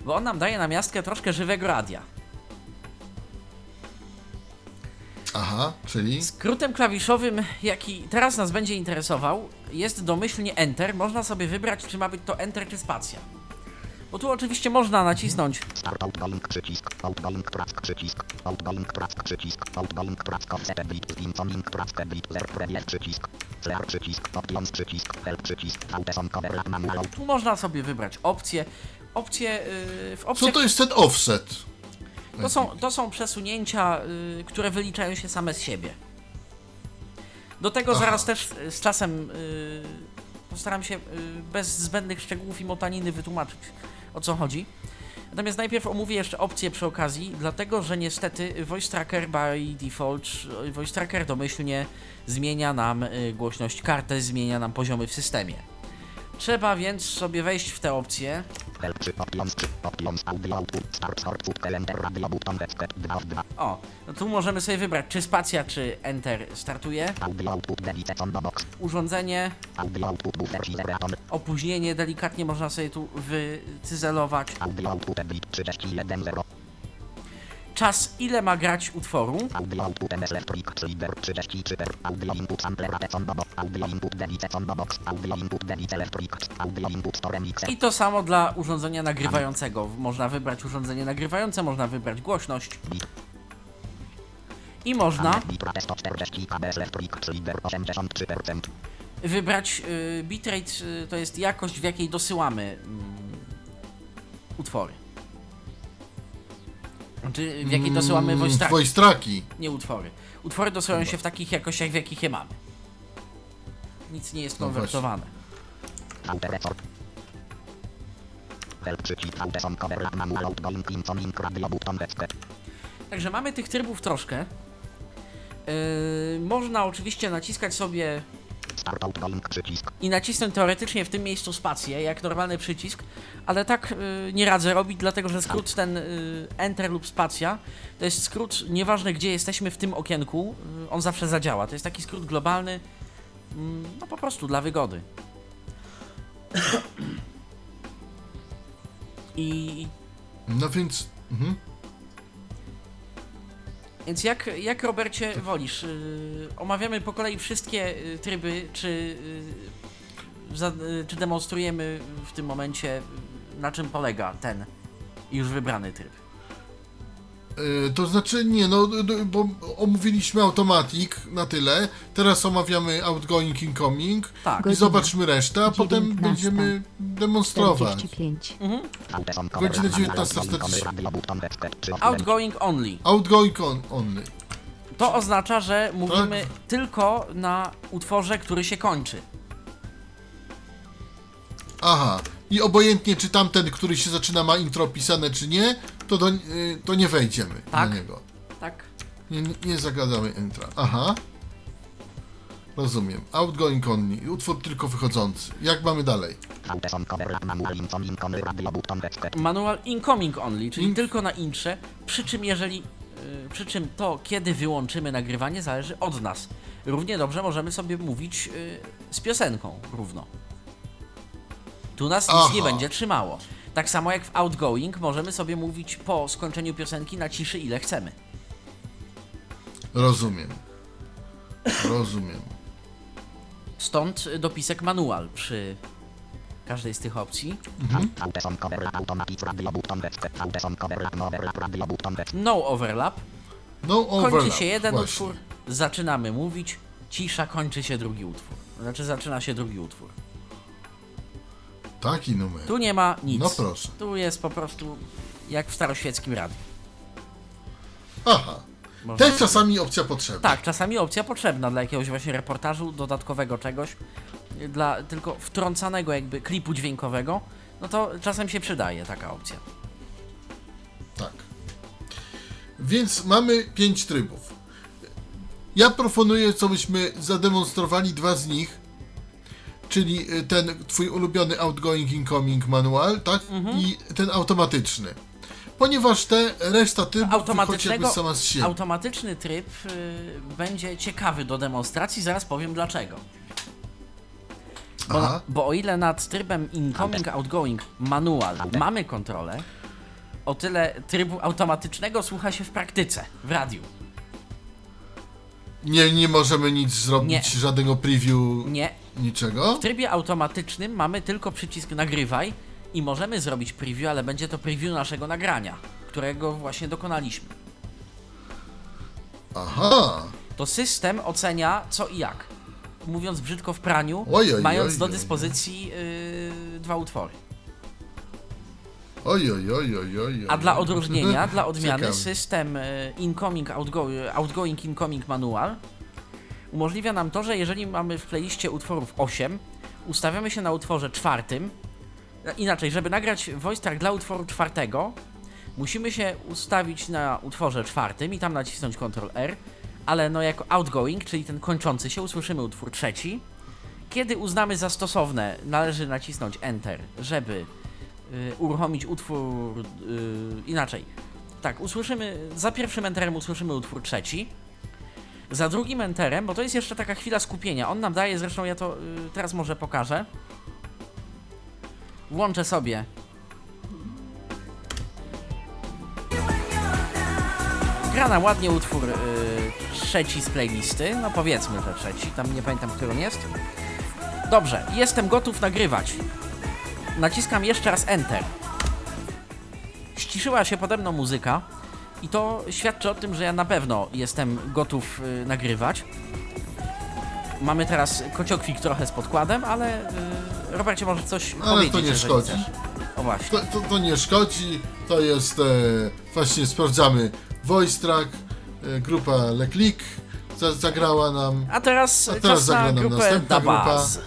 bo on nam daje na miastkę troszkę żywego radia. Aha, czyli? Skrótem klawiszowym, jaki teraz nas będzie interesował, jest domyślnie Enter. Można sobie wybrać, czy ma być to Enter czy spacja. Bo tu oczywiście można nacisnąć Start outgoing przycisk, outgoing track przycisk, outgoing track przycisk, outgoing track offset bit, incoming track bit, zer previous przycisk, flare przycisk, options przycisk, help przycisk, cover manual Tu można sobie wybrać opcje. Opcje yy, w Co opcjach to jest ten offset? to są, to są przesunięcia, yy, które wyliczają się same z siebie. Do tego Aha. zaraz też y, z czasem yy, postaram się yy, bez zbędnych szczegółów i motaniny wytłumaczyć o co chodzi. Natomiast najpierw omówię jeszcze opcje przy okazji, dlatego że niestety Voice Tracker by default, Voice Tracker domyślnie zmienia nam y, głośność karty, zmienia nam poziomy w systemie. Trzeba więc sobie wejść w te opcje, help przy options przy options audio output, start output calendar radio button headset 2 w 2, O, no tu możemy sobie wybrać, czy spacja, czy enter startuje. Urządzenie, opóźnienie delikatnie można sobie tu wycyzelować. Czas, ile ma grać utworu. Audio output MS Electric Trigger 33 per Audio input sampler Ateson Box Audio input Device Sonda Box Audio input Device Electric Audio input Store Mixer I to samo dla urządzenia nagrywającego. Można wybrać urządzenie nagrywające, można wybrać głośność. I można Bitrate 140 KBS Electric Trigger 83% wybrać y, bitrate, y, to jest jakość, w jakiej dosyłamy mm, utwory. Znaczy, w jakiej dosyłamy voice tracki. nie utwory. Utwory dosyłają się w takich jakościach, w jakich je mamy. Nic nie jest No konwertowane. Także mamy tych trybów troszkę. Yy, można oczywiście naciskać sobie i nacisnąć teoretycznie w tym miejscu spację, jak normalny przycisk, ale tak y, nie radzę robić, dlatego że skrót ten y, Enter lub spacja to jest skrót, nieważne gdzie jesteśmy w tym okienku, y, on zawsze zadziała. To jest taki skrót globalny, mm, no po prostu dla wygody. I No więc... Mhm. Więc jak, jak Robercie wolisz? Yy, omawiamy po kolei wszystkie y, tryby, czy, y, czy demonstrujemy w tym momencie, y, na czym polega ten już wybrany tryb? Y, to znaczy, nie, no, bo omówiliśmy Automatic na tyle, teraz omawiamy Outgoing, Incoming Tak. i Godzina zobaczmy resztę, a potem 19. będziemy demonstrować. 45. Audeson Cover Godzina Manual 19:40. Outgoing Radio Button Website Przy Outgoing only. Outgoing on, only. To oznacza, że mówimy Tak. tylko na utworze, który się kończy. Aha. I obojętnie, czy tamten, który się zaczyna, ma intro pisane, czy nie, to, do, y, to nie wejdziemy Tak. na niego. Tak? Nie, nie- zagadamy intra. Aha. Rozumiem. Outgoing only. Utwór tylko wychodzący. Jak mamy dalej? Manual Incoming only, czyli In- tylko na intrze, przy czym jeżeli, yy, przy czym to, kiedy wyłączymy nagrywanie, zależy od nas. Równie dobrze możemy sobie mówić yy, z piosenką równo. Tu nas nic Aha. nie będzie trzymało. Tak samo jak w outgoing możemy sobie mówić po skończeniu piosenki na ciszy ile chcemy. Rozumiem. Rozumiem. Stąd dopisek manual przy każdej z tych opcji. No Website No overlap, No overlap. kończy się jeden właśnie. utwór, zaczynamy mówić, cisza, kończy się drugi utwór. Znaczy zaczyna się drugi utwór. Taki numer. Tu nie ma nic. No proszę. Tu jest po prostu jak w staroświeckim radiu. Aha. Można Też czasami opcja potrzebna. Tak, czasami opcja potrzebna dla jakiegoś właśnie reportażu, dodatkowego czegoś, dla tylko wtrącanego jakby klipu dźwiękowego, no to czasem się przydaje taka opcja. Tak. Więc mamy pięć trybów. Ja proponuję, co byśmy zademonstrowali dwa z nich, czyli y, ten twój ulubiony outgoing incoming manual, tak? Mhm. I ten automatyczny. Ponieważ te reszta Automatycznego, jakby sama z siebie. automatyczny tryb y, będzie ciekawy do demonstracji, zaraz powiem dlaczego. Bo, Aha. bo o ile nad trybem incoming, outgoing, manual mamy kontrolę, o tyle trybu automatycznego słucha się w praktyce, w radiu. Nie, nie możemy nic zrobić, Nie. żadnego preview, Nie, niczego. w trybie automatycznym mamy tylko przycisk nagrywaj i możemy zrobić preview, ale będzie to preview naszego nagrania, którego właśnie dokonaliśmy. Aha. To system ocenia co i jak. Mówiąc brzydko w praniu, mając do dyspozycji yy, dwa utwory. Oj, oj, oj, oj, oj. A dla odróżnienia, dla odmiany, Ciekawe. system y, incoming, outgo, outgoing, incoming manual umożliwia nam to, że jeżeli mamy w playliście utworów 8, ustawiamy się na utworze czwartym. Inaczej, żeby nagrać voice track dla utworu czwartego, musimy się ustawić na utworze czwartym i tam nacisnąć Ctrl R, ale no jako outgoing, czyli ten kończący się, usłyszymy utwór trzeci. Kiedy uznamy za stosowne, należy nacisnąć Enter, żeby y, uruchomić utwór y, inaczej. Tak, usłyszymy, za pierwszym enterem usłyszymy utwór trzeci. Za drugim enterem, bo to jest jeszcze taka chwila skupienia. On nam daje, zresztą ja to y, teraz może pokażę. Włączę sobie. gra nam ładnie utwór y, trzeci z playlisty, no powiedzmy, że trzeci, tam nie pamiętam, który on jest. Dobrze, jestem gotów nagrywać. Naciskam jeszcze raz Enter. Ściszyła się pode mną muzyka i to świadczy o tym, że ja na pewno jestem gotów y, nagrywać. Mamy teraz kociokwik trochę z podkładem, ale y, Robercie może coś Ale to powiedzieć, nie jeżeli szkodzi. chcesz. O właśnie. To, to, to nie szkodzi, to jest e, właśnie sprawdzamy Voice Track, e, grupa Le Click za, zagrała nam. A teraz, A teraz czas zagra na nam grupę następna Dabaz. Listen.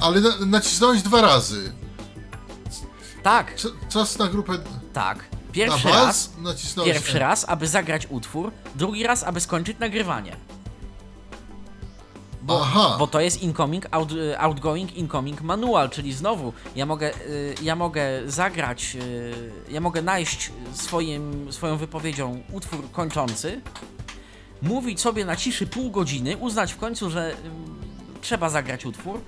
Ale na, nacisnąłeś dwa razy. Tak, Cz- Czas na grupę tak. na Pierwszy bas, raz, nacisnąłeś pierwszy raz, aby zagrać utwór, drugi raz, aby skończyć nagrywanie. Bo, Aha. bo to jest incoming, out, y, outgoing, incoming manual, czyli znowu ja mogę, y, ja mogę zagrać, y, ja mogę najść swoim, swoją wypowiedzią utwór kończący, mówić sobie na ciszy pół godziny, uznać w końcu, że y, trzeba zagrać utwór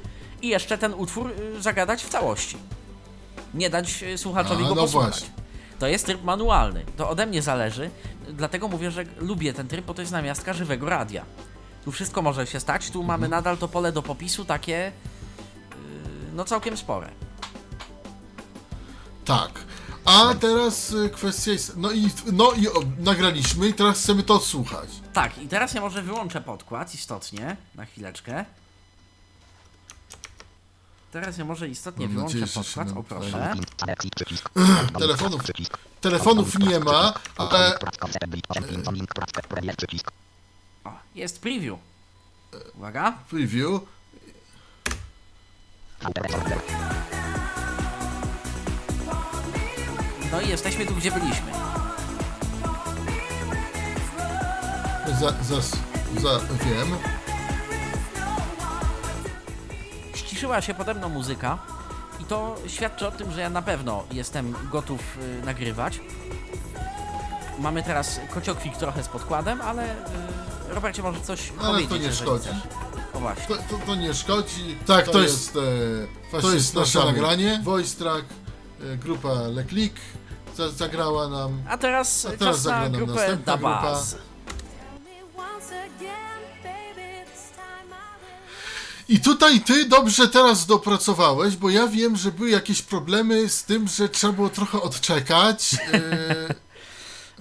i jeszcze ten utwór y, zagadać w całości. Nie dać y, słuchaczowi A, go no posłuchać. właśnie. To jest tryb manualny. To ode mnie zależy, dlatego mówię, że lubię ten tryb, bo to jest namiastka żywego radia. Tu wszystko może się stać, tu Mhm. mamy nadal to pole do popisu takie, yy, no całkiem spore. Tak. A teraz e, kwestia jest. No i, no i nagraliśmy i teraz chcemy to odsłuchać. Tak, i teraz ja może wyłączę podkład istotnie, na chwileczkę. Teraz ja może istotnie Mam wyłączę nadzieję, że się podkład, nam o proszę. Telefonów, telefonów nie ma, ale. O, jest preview. Uwaga. preview. No i jesteśmy tu, gdzie byliśmy. Za, za, za, wiem. Ściszyła się pode mną muzyka i to świadczy o tym, że ja na pewno jestem gotów y, nagrywać. Mamy teraz kociokwik trochę z podkładem, ale y, Robercie może coś Ale powiedzieć, to nie szkodzi. O właśnie. To, to, to nie szkodzi. Tak, to, jest, e, to jest nasze nagranie. Voice Track, e, grupa Le Click za, zagrała nam. A teraz, A teraz czas zagra na nam grupę następna grupa. Dabaz. I tutaj ty dobrze teraz dopracowałeś, bo ja wiem, że były jakieś problemy z tym, że trzeba było trochę odczekać. E,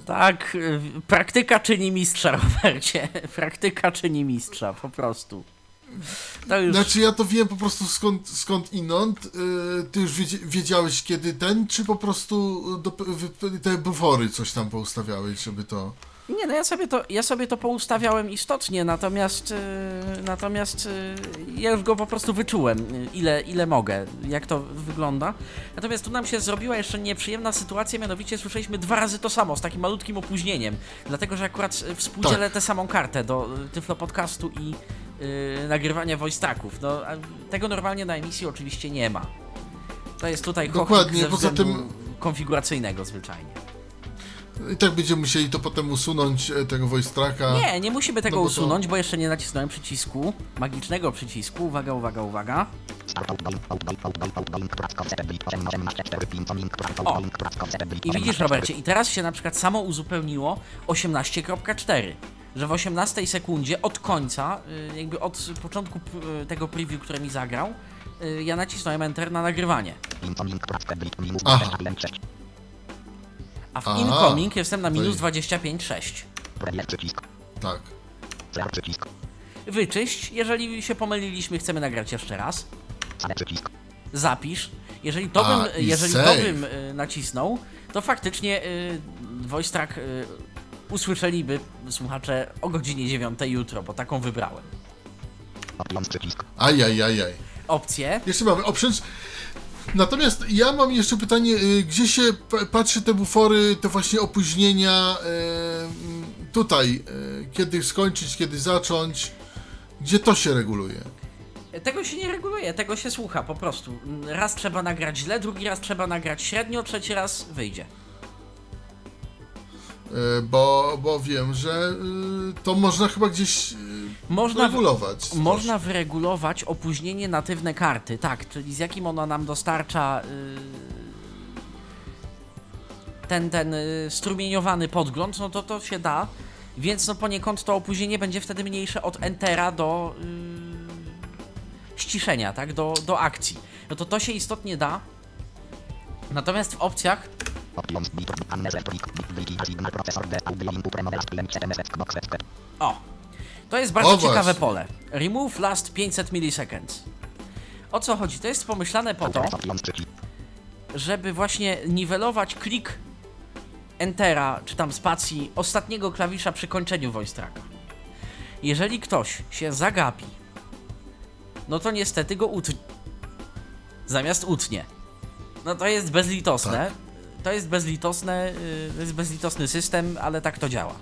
Tak, y, praktyka czyni mistrza, Robercie. Praktyka czyni mistrza, po prostu. To już... Znaczy ja to wiem po prostu skąd, skąd inąd. E, ty już wiedziałeś kiedy ten, czy po prostu do, te bufory coś tam poustawiałeś, żeby to... Nie, no ja sobie to, ja sobie to poustawiałem istotnie, natomiast, yy, natomiast yy, ja już go po prostu wyczułem, ile, ile mogę, jak to wygląda. Natomiast tu nam się zrobiła jeszcze nieprzyjemna sytuacja, mianowicie słyszeliśmy dwa razy to samo, z takim malutkim opóźnieniem, dlatego że akurat yy, współdzielę Tak. tę samą kartę do yy, Tyflo Podcastu i yy, nagrywania voice tracków. No, tego normalnie na emisji oczywiście nie ma. To jest tutaj Dokładnie, poza tym- konfiguracyjnego zwyczajnie. I tak będziemy musieli to potem usunąć, e, tego voice tracka. Nie, nie musimy tego No bo to- usunąć, bo jeszcze nie nacisnąłem przycisku, magicznego przycisku. Uwaga, uwaga, uwaga. Start outgoing, outgoing, outgoing, outgoing, prac, koncept, 18, 4, link, prac, O. I widzisz, Robercie, i teraz się na przykład samo uzupełniło 18.4. Że w 18 sekundzie od końca, y, jakby od początku y, tego preview, które mi zagrał, y, ja nacisnąłem Enter na nagrywanie. Aha. 26, A w Aha, incoming jestem na minus i- 25.6. premier, przycisk. Tak. Przycisk. Wyczyść, jeżeli się pomyliliśmy, chcemy nagrać jeszcze raz. Przycisk. zapisz. Jeżeli to A, bym, i jeżeli to save. bym y, nacisnął, to faktycznie y, voice track y, usłyszeliby słuchacze o godzinie 9 jutro, bo taką wybrałem. Options, przycisk. Ajajajaj. Opcję. Jeszcze mamy options. Natomiast ja mam jeszcze pytanie, y, gdzie się patrzy te bufory, te właśnie opóźnienia e, mm, tutaj, e, kiedy skończyć, kiedy zacząć, gdzie to się reguluje? Tego się nie reguluje, tego się słucha po prostu. Raz trzeba nagrać źle, drugi raz trzeba nagrać średnio, trzeci raz wyjdzie. Bo, bo wiem, że y, to można chyba gdzieś y, Można, regulować. można wyregulować opóźnienie natywne karty, tak, czyli z jakim ona nam dostarcza ten, ten y, strumieniowany podgląd, no to to się da, więc no poniekąd to opóźnienie będzie wtedy mniejsze od Entera do y, ściszenia, tak, do, do akcji. No to to się istotnie da, natomiast w opcjach O, to jest bardzo O, ciekawe właśnie. pole. Remove last 500 milliseconds. O co chodzi? To jest pomyślane po to, żeby właśnie niwelować klik Entera czy tam spacji ostatniego klawisza przy kończeniu voice tracka. Jeżeli ktoś się zagapi, no to niestety go utnie. Zamiast utnie. No to jest bezlitosne. To jest bezlitosne, yy, to jest bezlitosny system, ale tak to działa.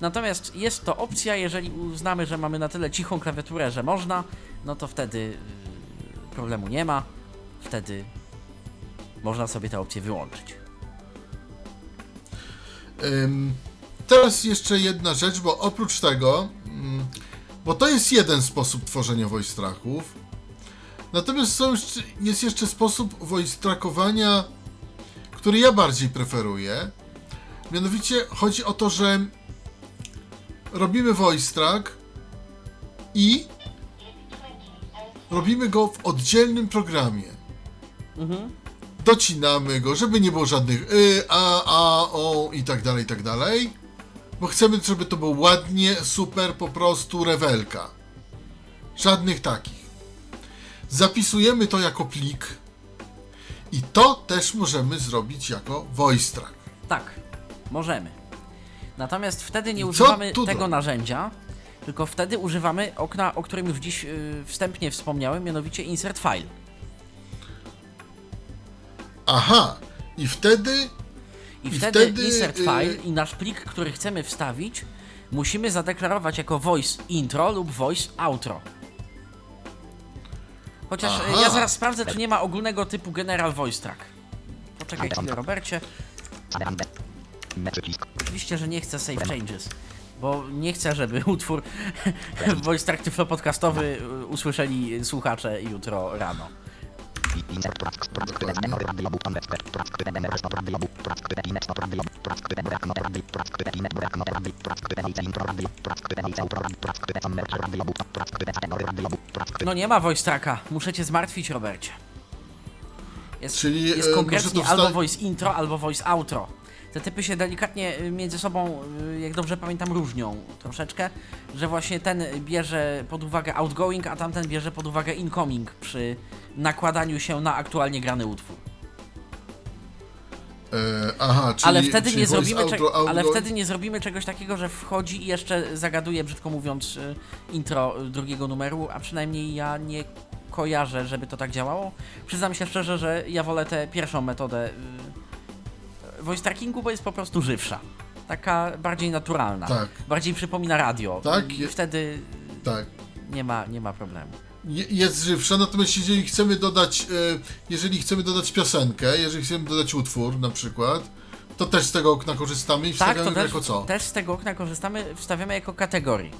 Natomiast jest to opcja, jeżeli uznamy, że mamy na tyle cichą klawiaturę, że można, no to wtedy yy, problemu nie ma. Wtedy można sobie tę opcję wyłączyć. Ym, teraz jeszcze jedna rzecz, bo oprócz tego, mm, bo to jest jeden sposób tworzenia voice tracków, natomiast są jest jeszcze sposób voice trackowania, który ja bardziej preferuję. Mianowicie chodzi o to, że robimy voice track i robimy go w oddzielnym programie docinamy go, żeby nie było żadnych y, a, a, o i tak dalej, i tak dalej. Bo chcemy, żeby to było ładnie, super, po prostu rewelka. Żadnych takich. Zapisujemy to jako plik i to też możemy zrobić jako voice track. Tak, możemy. Natomiast wtedy nie używamy tego narzędzia, tylko wtedy używamy okna, o którym już dziś yy, wstępnie wspomniałem, mianowicie insert file. Aha, i wtedy I, I wtedy, wtedy, insert y- file i nasz plik, który chcemy wstawić, musimy zadeklarować jako voice intro lub voice outro. Chociaż y, Aha. ja zaraz sprawdzę, czy nie ma ogólnego typu general voice track. Poczekaj chwilę, Robercie. Oczywiście, że nie chcę save changes, bo nie chcę, żeby utwór voice track tyflo podcastowy y, usłyszeli słuchacze jutro rano. No nie ma voice tracka, muszę cię zmartwić, Robercie. Jest, Czyli, jest e, konkretnie to albo voice intro, albo voice outro. Te typy się delikatnie y, między sobą, y, jak dobrze pamiętam, różnią troszeczkę, że właśnie ten bierze pod uwagę outgoing, a tamten bierze pod uwagę incoming przy nakładaniu się na aktualnie grany utwór. e, aha, czyli ale wtedy czyli nie zrobimy outro, ale wtedy nie zrobimy czegoś takiego, że wchodzi i jeszcze zagaduje, brzydko mówiąc, y, intro drugiego numeru, a przynajmniej ja nie kojarzę, żeby to tak działało. Przyznam się szczerze, że ja wolę tę pierwszą metodę voice trackingu, bo jest po prostu żywsza. Taka bardziej naturalna. Tak. Bardziej przypomina radio. Tak, I je- wtedy Tak. nie ma, nie ma problemu. Je- jest żywsza, natomiast jeżeli chcemy dodać, e, jeżeli chcemy dodać piosenkę, jeżeli chcemy dodać utwór na przykład, to też z tego okna korzystamy i Tak, wstawiamy też, jako co? też z tego okna korzystamy, wstawiamy jako kategorii.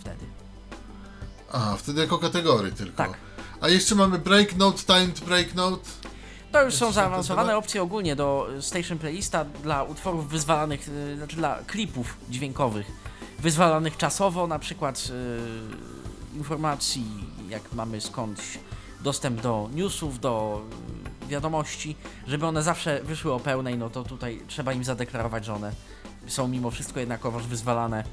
Wtedy. Aha, wtedy jako kategorii tylko. Tak. A jeszcze mamy break note, timed break note. To już są Jeszcze zaawansowane opcje ogólnie do y, Station Playlista dla utworów wyzwalanych, y, znaczy dla klipów dźwiękowych. Wyzwalanych czasowo, na przykład y, informacji, jak mamy skądś dostęp do newsów, do wiadomości, żeby one zawsze wyszły o pełnej, no to tutaj trzeba im zadeklarować, że one są mimo wszystko jednakowoż wyzwalane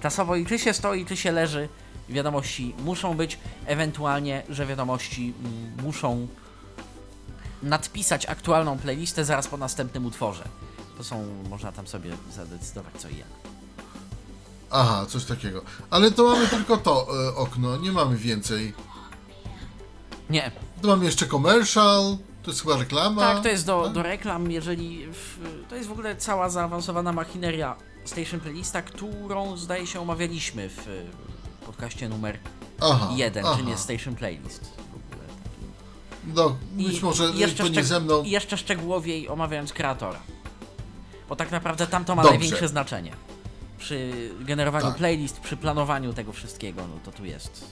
czasowo. I czy się stoi, czy się leży, wiadomości muszą być, ewentualnie, że wiadomości mm, muszą nadpisać aktualną playlistę zaraz po następnym utworze. To są, można tam sobie zadecydować co i jak. Aha, coś takiego. Ale to mamy tylko to e, okno, nie mamy więcej. Nie, To mamy jeszcze commercial, to jest chyba reklama. tak, to jest do, tak? do reklam, jeżeli. W, to jest w ogóle cała zaawansowana machineria Station Playlista, którą zdaje się omawialiśmy w y, podcaście numer Aha, 1, aha. czy nie Station Playlist. No, być może i jeszcze to nie szczeg- ze mną. I jeszcze szczegółowiej omawiając kreatora. Bo tak naprawdę tam to ma Dobrze. największe znaczenie. Przy generowaniu Tak. playlist, przy planowaniu tego wszystkiego, no to tu jest.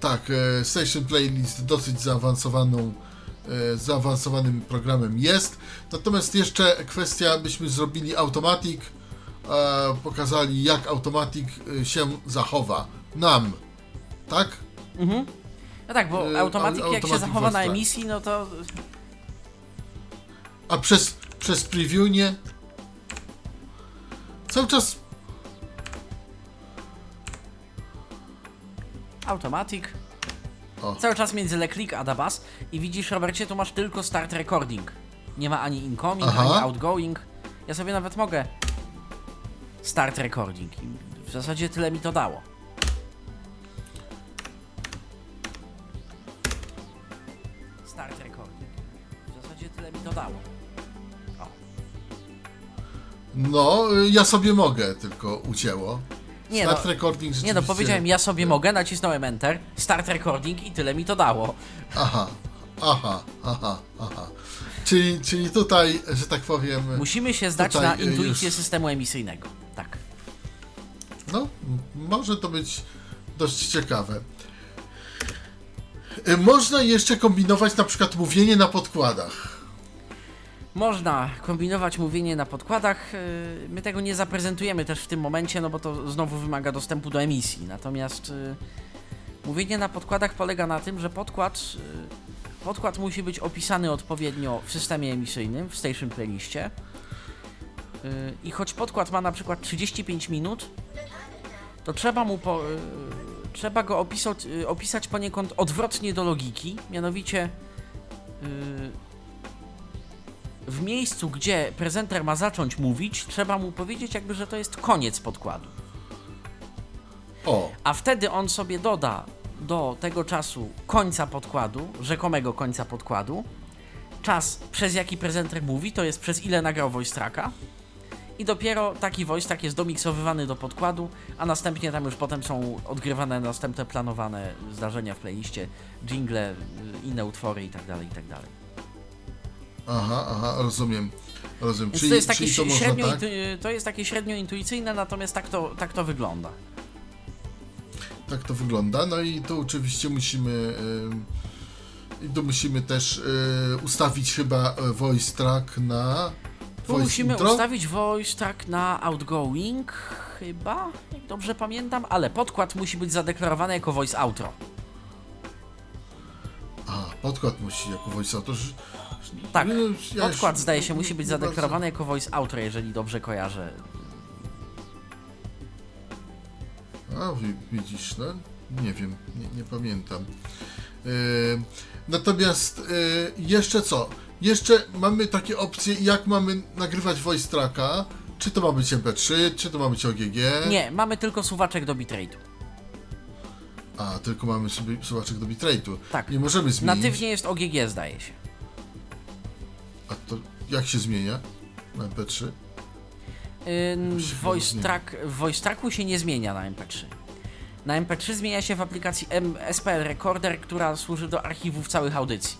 Tak, e, Station Playlist dosyć zaawansowaną e, zaawansowanym programem jest. Natomiast jeszcze kwestia, byśmy zrobili Automatic, e, pokazali jak Automatic e, się zachowa nam, tak? No tak, bo Yy, automatyk au- jak się automatic zachowa na tak. emisji, no to A przez, przez preview nie? Cały czas automatic. O. Cały czas między Leclerc a Dabas i widzisz, Robercie, tu masz tylko start recording. Nie ma ani incoming, Aha. ani outgoing. Ja sobie nawet mogę start recording i w zasadzie tyle mi to dało. To dało. O. No, ja sobie mogę, tylko ucięło. Nie Start no, recording nie no, rzeczywiście- powiedziałem ja sobie mogę, nacisnąłem enter, start recording i tyle mi to dało. Aha, aha, aha, aha. Czyli, czyli tutaj, że tak powiem, Musimy się zdać na y, intuicję już- systemu emisyjnego. Tak. no, może to być dość ciekawe. Y, Można jeszcze kombinować na przykład mówienie na podkładach. Można kombinować mówienie na podkładach. yy, My tego nie zaprezentujemy też w tym momencie, no bo to znowu wymaga dostępu do emisji. Natomiast yy, mówienie na podkładach polega na tym, że podkład, yy, podkład musi być opisany odpowiednio w systemie emisyjnym, w station playliście. I choć podkład ma na przykład 35 minut, to trzeba mu po, trzeba go opisać, opisać poniekąd odwrotnie do logiki, mianowicie w miejscu, gdzie prezenter ma zacząć mówić, trzeba mu powiedzieć jakby, że to jest koniec podkładu. O, A wtedy on sobie doda do tego czasu końca podkładu, rzekomego końca podkładu, czas przez jaki prezenter mówi, to jest przez ile nagrał voice tracka i dopiero taki voice track jest domiksowywany do podkładu, a następnie tam już potem są odgrywane następne planowane zdarzenia w playliście, jingle, inne utwory itd., itd. aha, aha, rozumiem. Rozumiem. Więc Czyli to jest takie to można średnio, tak? to jest takie średnio intuicyjne, natomiast tak to, tak to wygląda. Tak to wygląda. No i tu oczywiście musimy. y, I tu musimy też y, ustawić chyba e, voice track na. Tu voice musimy intro? ustawić voice track na outgoing, chyba, jak dobrze pamiętam, ale podkład musi być zadeklarowany jako voice outro. A, podkład musi jako voice autor. Tak, No, ja podkład już zdaje się musi być zadeklarowany jako voice outro, jeżeli dobrze kojarzę. A, wi- widzisz, no, nie wiem, nie, nie pamiętam. Yy, natomiast yy, jeszcze co? Jeszcze mamy takie opcje, jak mamy nagrywać voice tracka. Czy to ma być MP3, czy to ma być OGG? Nie, mamy tylko suwaczek do bitrate'u. A, tylko mamy sobie suwaczek do bitrate'u. Tak. Nie możemy zmienić. Natywnie jest OGG, zdaje się. A to jak się zmienia na MP3? Ym, voice, track, w voice tracku się nie zmienia na MP3. Na MP3 zmienia się w aplikacji SPL Recorder, która służy do archiwów całych audycji.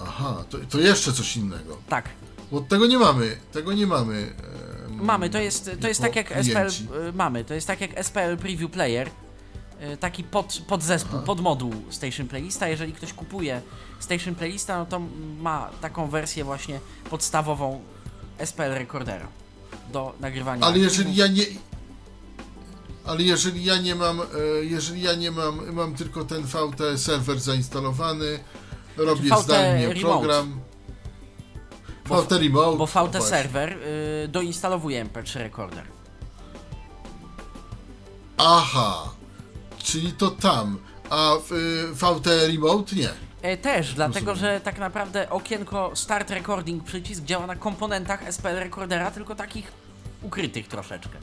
Aha, to, to jeszcze coś innego. Tak, Bo tego nie mamy, tego nie mamy. Mamy, to jest, to jest tak jak SPL, klienci. y, mamy, to jest tak jak SPL Preview Player, y, taki pod, podzespół, podmoduł Station Playlista. Jeżeli ktoś kupuje Station Playlista, no to ma taką wersję właśnie podstawową SPL Recordera do nagrywania. Ale jeżeli ja nie. Ale jeżeli ja nie mam, e, jeżeli ja nie mam, mam tylko ten VT serwer zainstalowany, robię VT zdalnie Remote. program. Bo- VT Remote. Bo VT. Server y, doinstalowuje MP3 Recorder. Aha, czyli to tam, a w, y, VT Remote nie. E, Też, dlatego że tak naprawdę okienko Start Recording przycisk działa na komponentach SPL Recordera, tylko takich ukrytych troszeczkę.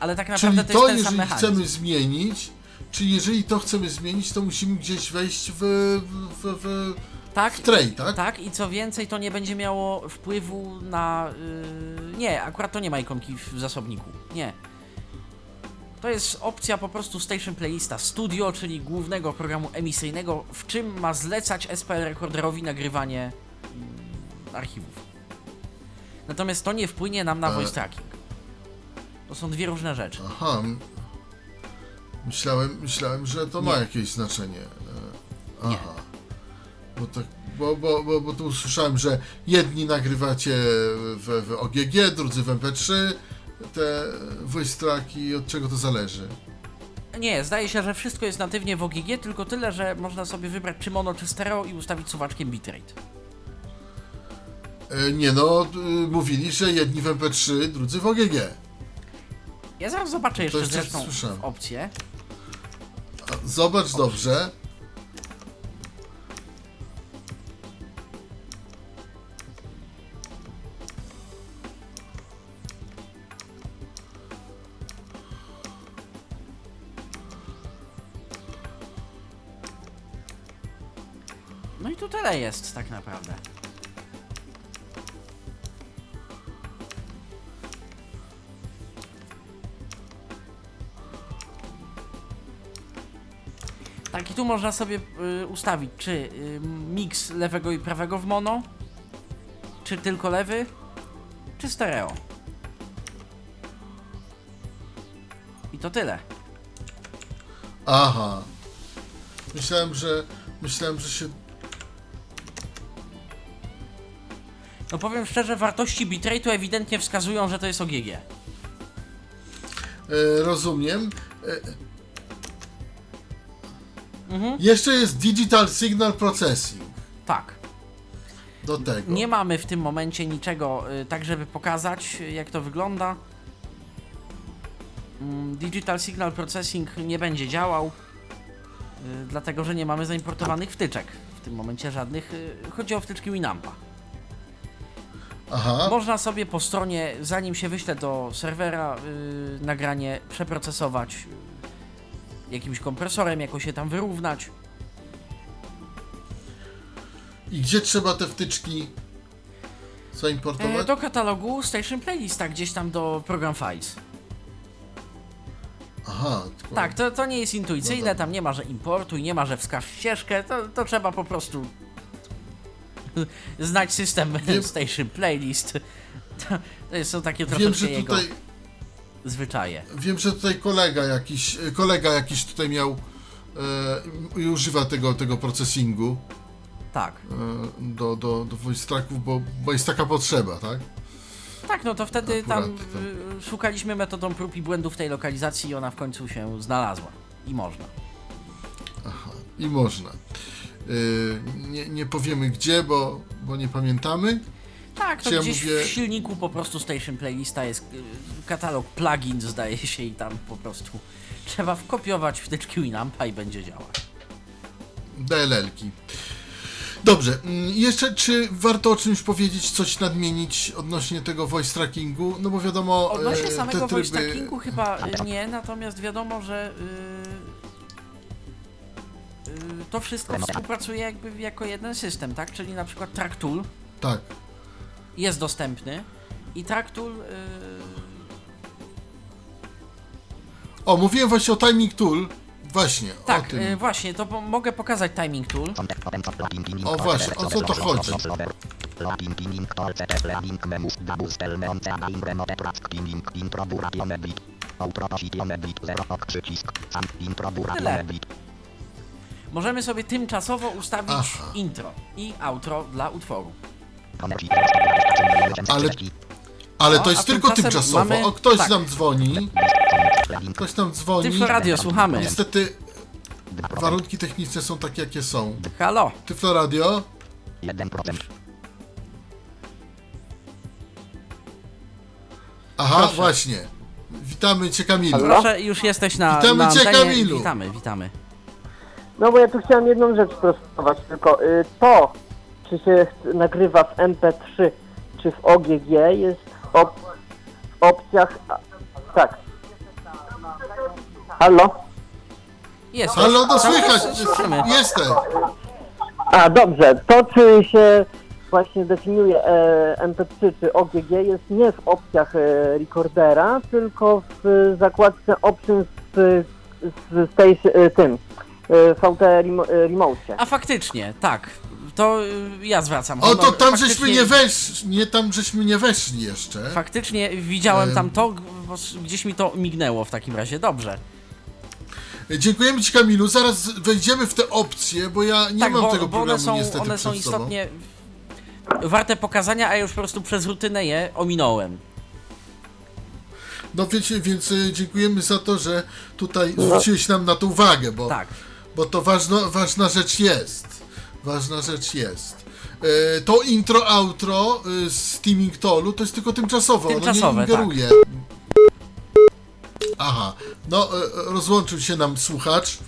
Ale tak naprawdę Czyli to, to, jest ten sam jeżeli mechanizm. chcemy zmienić, czyli jeżeli to chcemy zmienić, to musimy gdzieś wejść w, w, w, Tak, w tray, tak? tak, i co więcej, to nie będzie miało wpływu na. Yy, nie, akurat to nie ma ikonki w zasobniku. Nie. To jest opcja po prostu Station Playlista Studio, czyli głównego programu emisyjnego, w czym ma zlecać SPL Recorderowi nagrywanie mm, archiwów. Natomiast to nie wpłynie nam na E. voice tracking. To są dwie różne rzeczy. Aha. Myślałem, myślałem, że to ma Nie. jakieś znaczenie. E, Nie. Bo, tak, bo, bo, bo, bo tu usłyszałem, że jedni nagrywacie w, w OGG, drudzy w MP3 te voice tracki, od czego to zależy? Nie, zdaje się, że wszystko jest natywnie w OGG, tylko tyle, że można sobie wybrać czy mono, czy stereo i ustawić suwaczkiem bitrate. E, Nie no, y, mówili, że jedni w MP3, drudzy w OGG. Ja zaraz zobaczę jeszcze jeszcze zresztą opcję. Zobacz dobrze. Jest tak naprawdę. Tak, i tu można sobie y, ustawić, czy y, miks lewego i prawego w mono, czy tylko lewy, czy stereo. I to tyle. Aha. Myślałem, że myślałem, że się No powiem szczerze, wartości bitrate'u ewidentnie wskazują, że to jest OGG. e, rozumiem. E, Jeszcze jest Digital Signal Processing Tak. do tego. Nie mamy w tym momencie niczego y, tak, żeby pokazać, jak to wygląda. Mm, Digital Signal Processing nie będzie działał, dlatego że nie mamy zaimportowanych wtyczek. W tym momencie żadnych. Chodzi o wtyczki Winampa. Aha. Można sobie po stronie, zanim się wyśle do serwera, y, nagranie przeprocesować y, jakimś kompresorem, jakoś się tam wyrównać. I gdzie trzeba te wtyczki E, zaimportować? do katalogu Station Playlista, gdzieś tam do Program Files. Aha. Tylko... Tak, to, to nie jest No intuicyjne, dobra. tam nie ma, że importuj, nie ma, że wskaż ścieżkę, to, to trzeba po prostu znać system Wiem- Station Playlist. To, to są takie Wiem, troszeczkę że jego tutaj zwyczaje. wiem, że tutaj kolega jakiś kolega jakiś tutaj miał e, i używa tego tego processingu Tak. e, do, do, do voice tracków, bo, bo jest taka potrzeba, tak? Tak, no to wtedy tam Akurat, tak. y, szukaliśmy metodą prób i błędów tej lokalizacji i ona w końcu się znalazła. I można. I można. Y, nie, nie powiemy gdzie, bo, bo nie pamiętamy. Tak, to ja gdzieś mówię- w silniku po prostu Station Playlista jest y, katalog plugin zdaje się i tam po prostu trzeba wkopiować wtyczki Winampa i będzie działać. DLL-ki. Dobrze, mm, jeszcze czy warto o czymś powiedzieć, coś nadmienić odnośnie tego voice trackingu? No bo wiadomo, Odnośnie e, samego te voice tryby... trackingu chyba nie, natomiast wiadomo, że y, y, to wszystko współpracuje jakby jako jeden system, tak? Czyli na przykład TrackTool Tak, jest dostępny i TrackTool y, o mówiłem właśnie o Timing Tool, właśnie, o tak, tym. y, właśnie, to po, mogę pokazać Timing Tool. O właśnie, o co to chodzi? Tyle. Możemy sobie tymczasowo ustawić Aha. intro i outro dla utworu. Ale- Ale No, to a jest tylko tymczasem tymczasowo. mamy- O, ktoś tak. nam dzwoni, ktoś nam dzwoni. Tyflo Radio, słuchamy. Niestety warunki techniczne są takie, jakie są. Halo, Tyflo Radio, 1%. aha, Proszę. właśnie. Witamy Cię Kamilu. proszę, już jesteś na, Witamy na cię, antenie. Kamilu. Witamy, witamy. No bo ja tu chciałem jedną rzecz sprostować, tylko y, to, czy się nagrywa w MP3, czy w OGG jest w, op- w opcjach... A, tak. Halo? Jest. Halo, no słychać, słyszymy. jestem. A, dobrze. To, czy się właśnie definiuje e, MP3 czy OGG jest nie w opcjach e, recordera, tylko w zakładce Options w, w tej, e, tym, e, VT remo, e, Remote. A faktycznie, tak. To y, ja zwracam. O, to honor. tam Faktycznie- żeśmy nie weszli, nie tam żeśmy nie weszli jeszcze. Faktycznie widziałem Em. tam to, bo gdzieś mi to mignęło w takim razie. Dobrze. Dziękujemy Ci Kamilu, zaraz wejdziemy w te opcje, bo ja nie tak, mam bo, tego bo one programu są, niestety one są przed sobą. istotnie warte pokazania, a ja już po prostu przez rutynę je ominąłem. No wiecie, więc y, dziękujemy za to, że tutaj zwróciłeś nam na to uwagę, bo, Tak. Bo to ważno, ważna rzecz jest. Ważna rzecz jest. E, to intro, outro y, z Teaming Tolu to jest tylko tymczasowe, Tymczasowe, ono nie ingeruje. Aha, no e, rozłączył się nam słuchacz.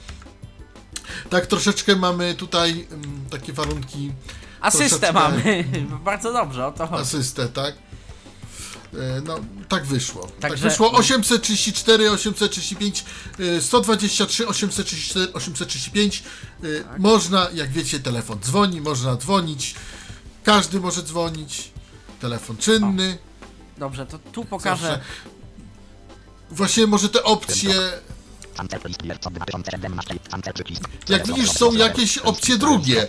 Tak troszeczkę mamy tutaj mm, takie warunki Asystę Troszeczkę- mamy. Bardzo dobrze, o to chodzi. asystę, tak? E, No, tak wyszło. Tak Także- wyszło 834, 835, e, 123, 834, 835. E, Tak. Można, jak wiecie, telefon dzwoni, można dzwonić. Każdy może dzwonić. Telefon czynny. Dobrze, to tu pokażę. Zawsze. Właśnie może te opcje. Cancel list wierco 2017. Cancel przycisk. Jak widzisz, są jakieś opcje drugie.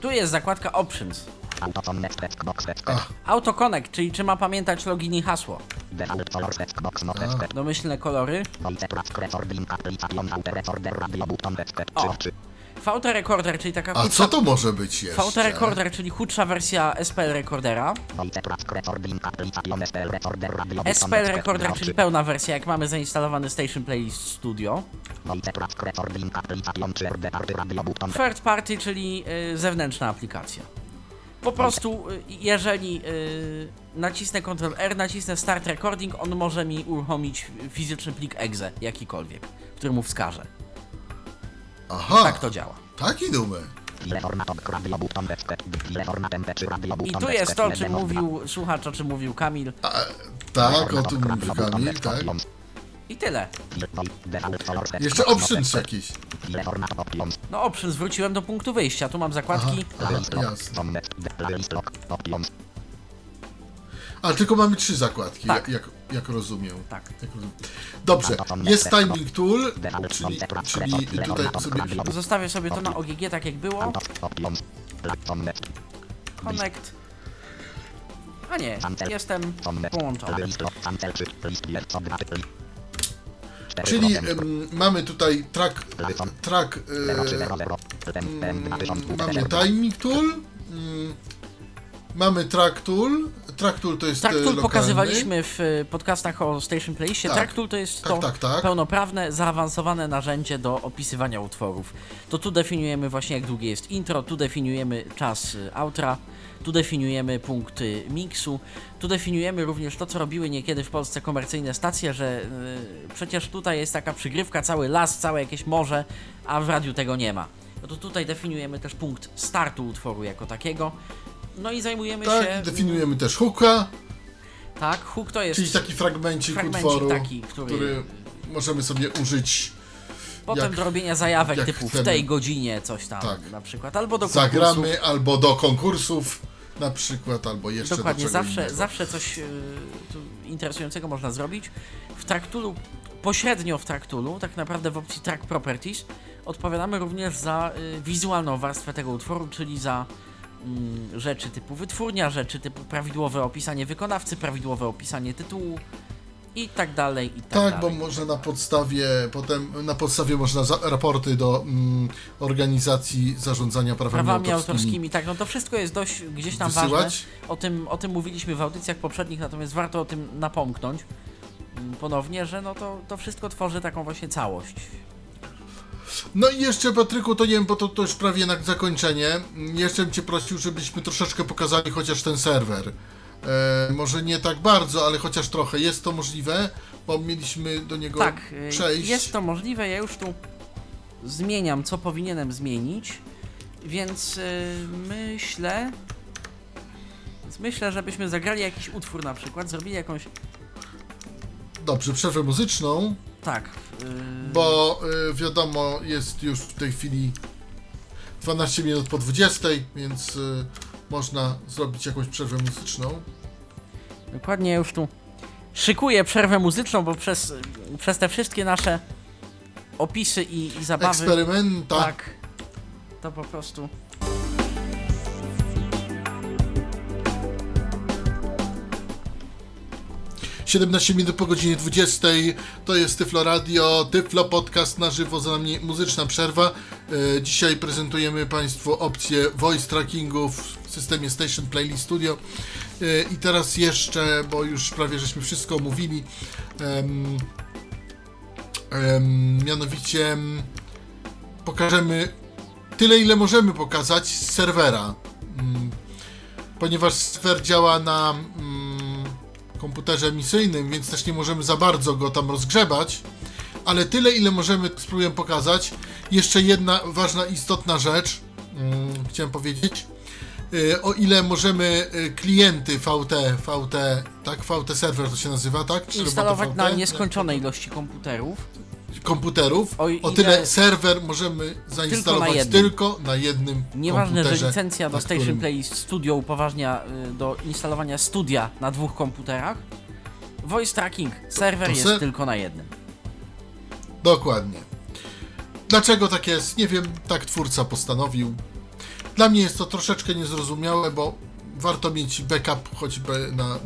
Tu jest zakładka Options. AutoConnect, czyli czy ma pamiętać login i hasło. Domyślne kolory. O. VT Recorder, czyli taka a co to może być jeszcze? VT Recorder, czyli chudsza wersja SPL Recordera. SPL recorder czyli pełna wersja, jak mamy zainstalowany Station Playlist Studio. Voice track recording application 3 party radio button Third Party, czyli y, zewnętrzna aplikacja. Po prostu, y, jeżeli y, nacisnę Ctrl R, nacisnę Start Recording, on może mi uruchomić fizyczny plik exe, jakikolwiek, który mu wskaże. Aha, Tak to działa. taki numer. Ile formatom radio button text. Ile formatem P3 radio I tu jest to, o czym mówił słuchacz, o czym mówił Kamil. A, tak, o tym radio mówi button Kamil, tak. Options. I tyle. Jeszcze options options. No option, zwróciłem do punktu wyjścia. Tu mam zakładki. Aha, jasne. Options. A tylko mamy trzy zakładki, Tak. jak, jak rozumiem. Tak. Jak rozumiem. Dobrze, jest timing tool, czyli, czyli tutaj sobie Zostawię sobie to na OGG tak jak było. Options. Connect. A nie, jestem połączony. Czyli mamy tutaj track, track e, tysiące mamy timing tool, mm, mamy track tool, track tool to jest e, Tracktool lokalny. pokazywaliśmy w y, podcastach o Station Playlistie. Tak. Tracktool to jest Tak, to tak, tak. pełnoprawne, zaawansowane narzędzie do opisywania utworów. To tu definiujemy właśnie jak długie jest intro, tu definiujemy czas outra, tu definiujemy punkty miksu, tu definiujemy również to, co robiły niekiedy w Polsce komercyjne stacje, że y, przecież tutaj jest taka przygrywka, cały las, całe jakieś morze, a w radiu tego nie ma. No to tutaj definiujemy też punkt startu utworu jako takiego. No i zajmujemy Tak, się. i definiujemy też hooka, Tak, hook to jest. czyli taki fragmencik, Fragmencik utworu, taki, który- możemy sobie użyć Potem jak- do robienia zajawek typu w chcemy. tej godzinie coś tam Tak. na przykład, albo do konkursów. zagramy albo do konkursów na przykład, albo jeszcze Dokładnie, do zawsze, innego. zawsze coś tu interesującego można zrobić. W Tracktulu, pośrednio w Tracktulu, tak naprawdę w opcji Track Properties, odpowiadamy również za e, wizualną warstwę tego utworu, czyli za mm, rzeczy typu wytwórnia, rzeczy typu prawidłowe opisanie wykonawcy, prawidłowe opisanie tytułu i tak dalej, i tak, Tak, bo dalej. można na podstawie, potem na podstawie można za, raporty do mm, organizacji zarządzania prawami, prawami autorskimi, autorskimi, tak, no to wszystko jest dość gdzieś tam ważne. wysyłać. O tym, o tym mówiliśmy w audycjach poprzednich, natomiast warto o tym napomknąć mm, ponownie, że no to, to wszystko tworzy taką właśnie całość. No i jeszcze Patryku, to nie wiem, bo to, to już prawie na zakończenie. Jeszcze bym Cię prosił, żebyśmy troszeczkę pokazali chociaż ten serwer. E, może nie tak bardzo, ale chociaż trochę. Jest to możliwe, bo mieliśmy do niego Tak, y, przejść. jest to możliwe, ja już tu zmieniam, co powinienem zmienić, więc y, myślę, więc myślę, żebyśmy zagrali jakiś utwór na przykład, zrobili jakąś, Dobrze, przerwę muzyczną, tak, y, bo wiadomo, jest już w tej chwili 12 minut po 20, więc można zrobić jakąś przerwę muzyczną. Dokładnie już tu szykuję przerwę muzyczną, bo przez, przez te wszystkie nasze opisy i, i zabawy. Eksperymenta. Tak. To po prostu. 17 minut po godzinie 20. To jest Tyflo Radio, Tyflo Podcast na żywo, za nami muzyczna przerwa. E, Dzisiaj prezentujemy Państwu opcję voice trackingu w systemie Station Playlist Studio. E, I teraz jeszcze, bo już prawie żeśmy wszystko omówili, mianowicie em, pokażemy tyle, ile możemy pokazać z serwera. Mm, Ponieważ serwer działa na mm, komputerze emisyjnym, więc też nie możemy za bardzo go tam rozgrzebać. Ale tyle, ile możemy, spróbuję pokazać. Jeszcze jedna ważna, istotna rzecz, mm, chciałem powiedzieć. Y, O ile możemy y, klienty VT, VT, tak, VT serwer to się nazywa, tak? Czy Instalować robota na VT? nieskończonej ilości komputerów. Komputerów. O O, ile- tyle serwer możemy zainstalować jednym. tylko na jednym Nieważne, że licencja do na Station którym- Playlist Studio upoważnia y, do instalowania studia na dwóch komputerach. Voice tracking, serwer to jest ser- tylko na jednym. Dokładnie. Dlaczego tak jest? Nie wiem, tak twórca postanowił. Dla mnie jest to troszeczkę niezrozumiałe, bo warto mieć backup choćby na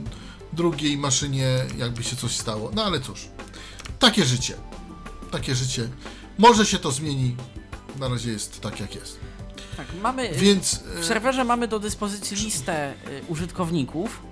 drugiej maszynie, jakby się coś stało. No ale cóż, takie życie. Takie życie. Może się to zmieni. Na razie jest tak, jak jest. Tak, mamy. y, Więc W e, serwerze mamy do dyspozycji listę y, użytkowników.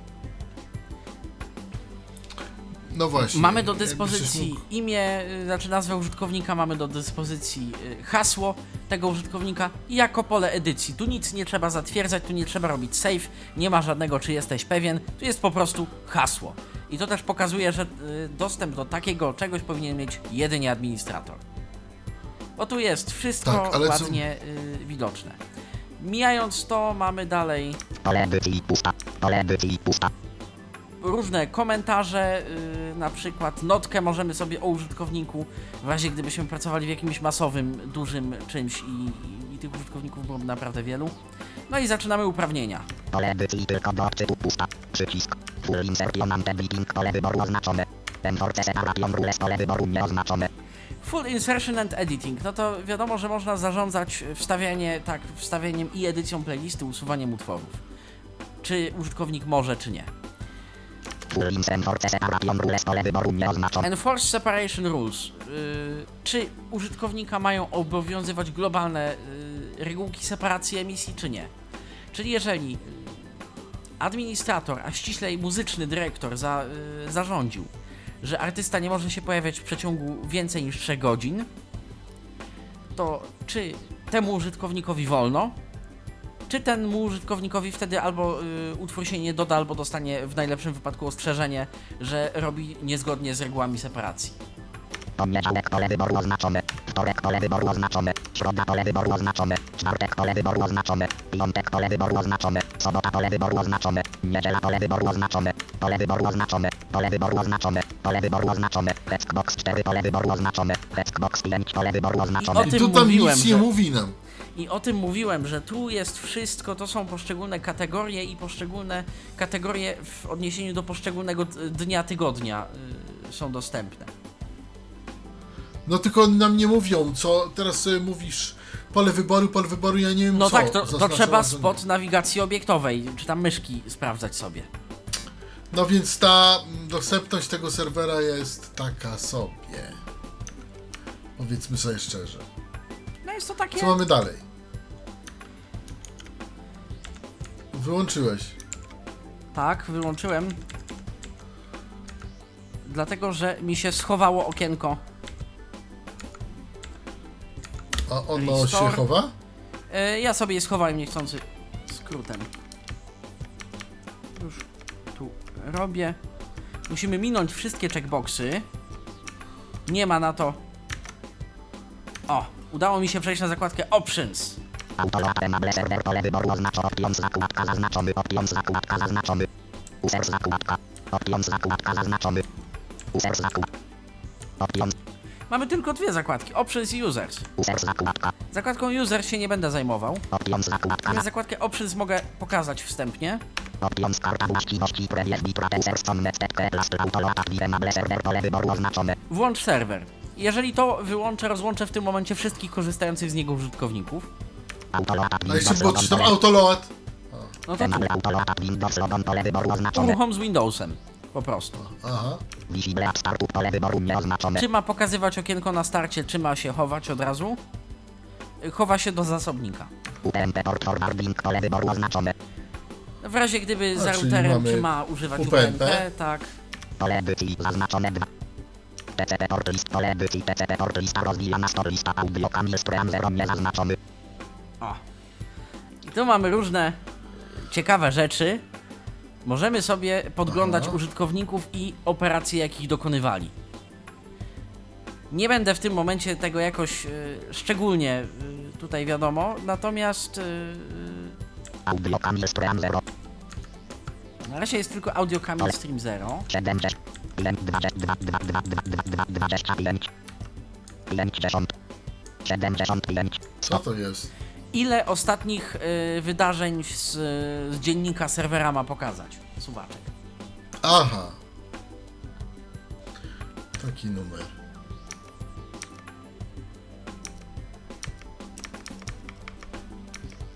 no właśnie. Mamy do dyspozycji imię, y, znaczy nazwę użytkownika, mamy do dyspozycji y, hasło tego użytkownika i jako pole edycji. Tu nic nie trzeba zatwierdzać, tu nie trzeba robić save, nie ma żadnego czy jesteś pewien, tu jest po prostu hasło. I to też pokazuje, że y, dostęp do takiego czegoś powinien mieć jedynie administrator. Bo tu jest wszystko Tak, ale co- ładnie y, widoczne. Mijając to, mamy dalej różne komentarze, yy, na przykład notkę możemy sobie o użytkowniku, w razie gdybyśmy pracowali w jakimś masowym, dużym czymś i, i, i tych użytkowników byłoby naprawdę wielu. No i zaczynamy uprawnienia. Pole edycji tylko do odczytu pusta. Przycisk. Full insertion and. Pole wyboru oznaczone. Enforce separation rules. Pole wyboru nieoznaczone. Full insertion and editing, no to wiadomo, że można zarządzać wstawianie, tak, wstawieniem i edycją playlisty, usuwaniem utworów. Czy użytkownik może, czy nie. Enforce separation rules. Enforce Separation Rules. Yy, czy użytkownika mają obowiązywać globalne yy, regułki separacji emisji, czy nie? Czyli jeżeli yy, administrator, a ściślej muzyczny dyrektor za, yy, zarządził, że artysta nie może się pojawiać w przeciągu więcej niż 3 godzin, to czy temu użytkownikowi wolno, czy temu użytkownikowi wtedy albo y, utwór się nie doda, albo dostanie w najlepszym wypadku ostrzeżenie, że robi niezgodnie z regułami separacji. Poniedziałek pole wyboru oznaczone. Wtorek pole wyboru oznaczone. Środa pole wyboru oznaczone. Czwartek pole wyboru oznaczone. Piątek pole wyboru oznaczone. Sobota pole wyboru oznaczone. Niedziela pole wyboru oznaczone. Pole wyboru oznaczone. Pole wyboru oznaczone. Pole wyboru oznaczone. Hexbox 4 pole wyboru oznaczone. Hexbox 5 pole wyboru oznaczone. o I tym tu tam mówiłem, nic nie że- mówi nam. I o tym mówiłem, że tu jest wszystko, to są poszczególne kategorie i poszczególne kategorie w odniesieniu do poszczególnego dnia tygodnia y, są dostępne. No tylko nam nie mówią, co teraz sobie mówisz. Pole wyboru, pole wyboru, ja nie wiem No co. tak, to, to trzeba spod nawigacji obiektowej, czy tam myszki sprawdzać sobie. No więc ta mm, dostępność tego serwera jest taka sobie. Powiedzmy sobie szczerze. No jest to takie... Co mamy dalej? Wyłączyłeś. Tak, wyłączyłem. Dlatego, że mi się schowało okienko. A ono Restore. się chowa? E, ja sobie je schowałem niechcący skrótem. Już tu robię. Musimy minąć wszystkie checkboxy. Nie ma na to. O, udało mi się przejść na zakładkę Options. Enable server pole wyboru zakładka zaznaczony. Zakładka zaznaczony. User zakładka. Zakładka zaznaczony. User zakładka. Mamy tylko dwie zakładki: Options i Users. User zakładka. Zakładką Users się nie będę zajmował. Options zakładka. Zakładkę Options mogę pokazać wstępnie. Options karta właściwości previous bit user stone step last autoload active enable server pole wyboru oznaczone. Włącz serwer. Jeżeli to wyłączę, rozłączę w tym momencie wszystkich korzystających z niego użytkowników. Jeszcze Windows było czy tam autoload? No to oznaczone. Uruchom z Windowsem. Po prostu. Aha. Czy ma pokazywać okienko na starcie, czy ma się chować od razu? Chowa się do zasobnika. W razie gdyby za czyli routerem, mamy czy ma używać UPnP. UPnP, tak. Pole edycji zaznaczone 2. TCP port list pole edycji TCP port lista rozwijana store lista audio stream 0 niezaznaczony. O. I tu mamy różne ciekawe rzeczy. Możemy sobie podglądać Aha. użytkowników i operacje, jakich dokonywali. Nie będę w tym momencie tego jakoś y, szczególnie y, tutaj wiadomo, natomiast y, Audio kamil stream 0. na razie jest tylko audio Camel Stream 0. 70. 22 22 22 25. 50. 75. Co to jest? Ile ostatnich y, wydarzeń z, z dziennika serwera ma pokazać? Suwaczek. Aha. Taki numer.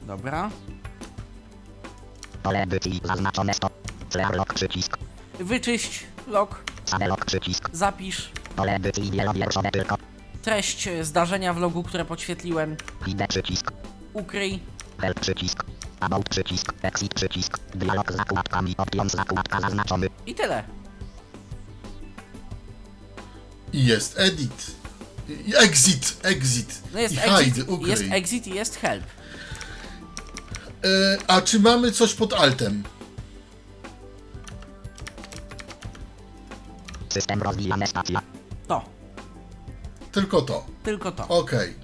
Dobra. Pole edycji zaznaczone 100. Clear lock przycisk. Wyczyść log, lock przycisk. zapisz Pole edycji wielowierszowe tylko. treść y, zdarzenia w logu, które podświetliłem, Hide przycisk. ukryj. Help przycisk. About przycisk. Exit przycisk. Dialog z zakładkami. Options zakładka zaznaczony. I tyle. I jest edit. I exit, exit. No jest I exit, hide, ukryj. jest exit i jest help. E, a czy mamy coś pod altem? System rozwijane stacja. To, Tylko to. tylko to. Okej.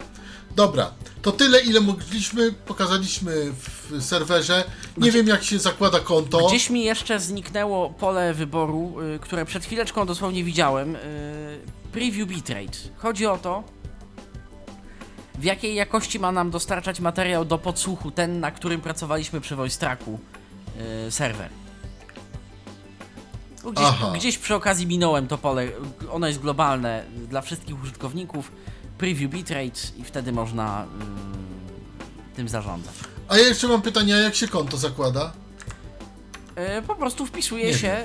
Dobra. To tyle, ile mogliśmy, pokazaliśmy w serwerze. Nie wiem, jak się zakłada konto. Gdzieś mi jeszcze zniknęło pole wyboru, y, które przed chwileczką dosłownie widziałem. Y, preview bitrate. Chodzi o to, w jakiej jakości ma nam dostarczać materiał do podsłuchu, ten, na którym pracowaliśmy przy Voice Tracku, y, serwer. Gdzieś, Aha. gdzieś przy okazji minąłem to pole, ono jest globalne dla wszystkich użytkowników. Preview bitrate i wtedy można y, tym zarządzać. A ja jeszcze mam pytanie, a jak się konto zakłada? E, Po prostu wpisuje Nie się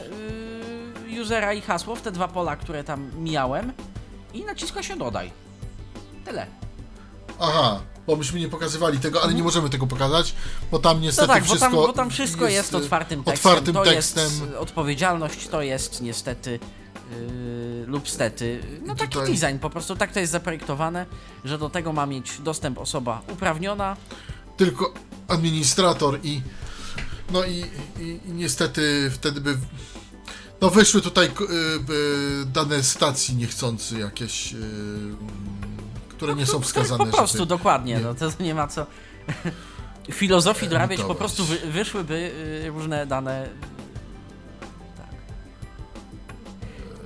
y, usera i hasło w te dwa pola, które tam mijałem i naciska się dodaj. Tyle. Aha, bo myśmy nie pokazywali tego, ale nie możemy tego pokazać, bo tam No niestety tak, bo wszystko tam, bo tam wszystko jest, y, otwartym tekstem. otwartym to tekstem. jest odpowiedzialność, to jest niestety yy, lub stety. No taki Tutaj- design, po prostu tak to jest zaprojektowane, że do tego ma mieć dostęp osoba uprawniona. tylko administrator i no i, i, i niestety wtedy by no wyszły tutaj k- y, y, dane stacji niechcący jakieś, y, które nie są wskazane. Po prostu, żeby- dokładnie, nie. no to nie ma co filozofii dorabiać, po prostu wy, wyszłyby y, różne dane. Tak.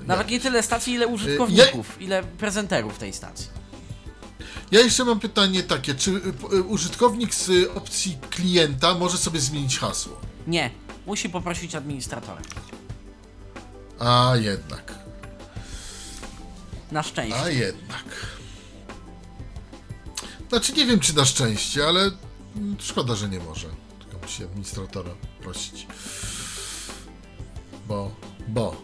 Nawet nie tyle stacji, ile użytkowników, ile prezenterów tej stacji. Ja jeszcze mam pytanie takie, czy y, y, użytkownik z y, opcji klienta może sobie zmienić hasło? Nie, musi poprosić administratora. A jednak, Na szczęście. a jednak. Znaczy nie wiem czy na szczęście, ale szkoda, że nie może. Tylko musi administratora prosić. Bo, bo.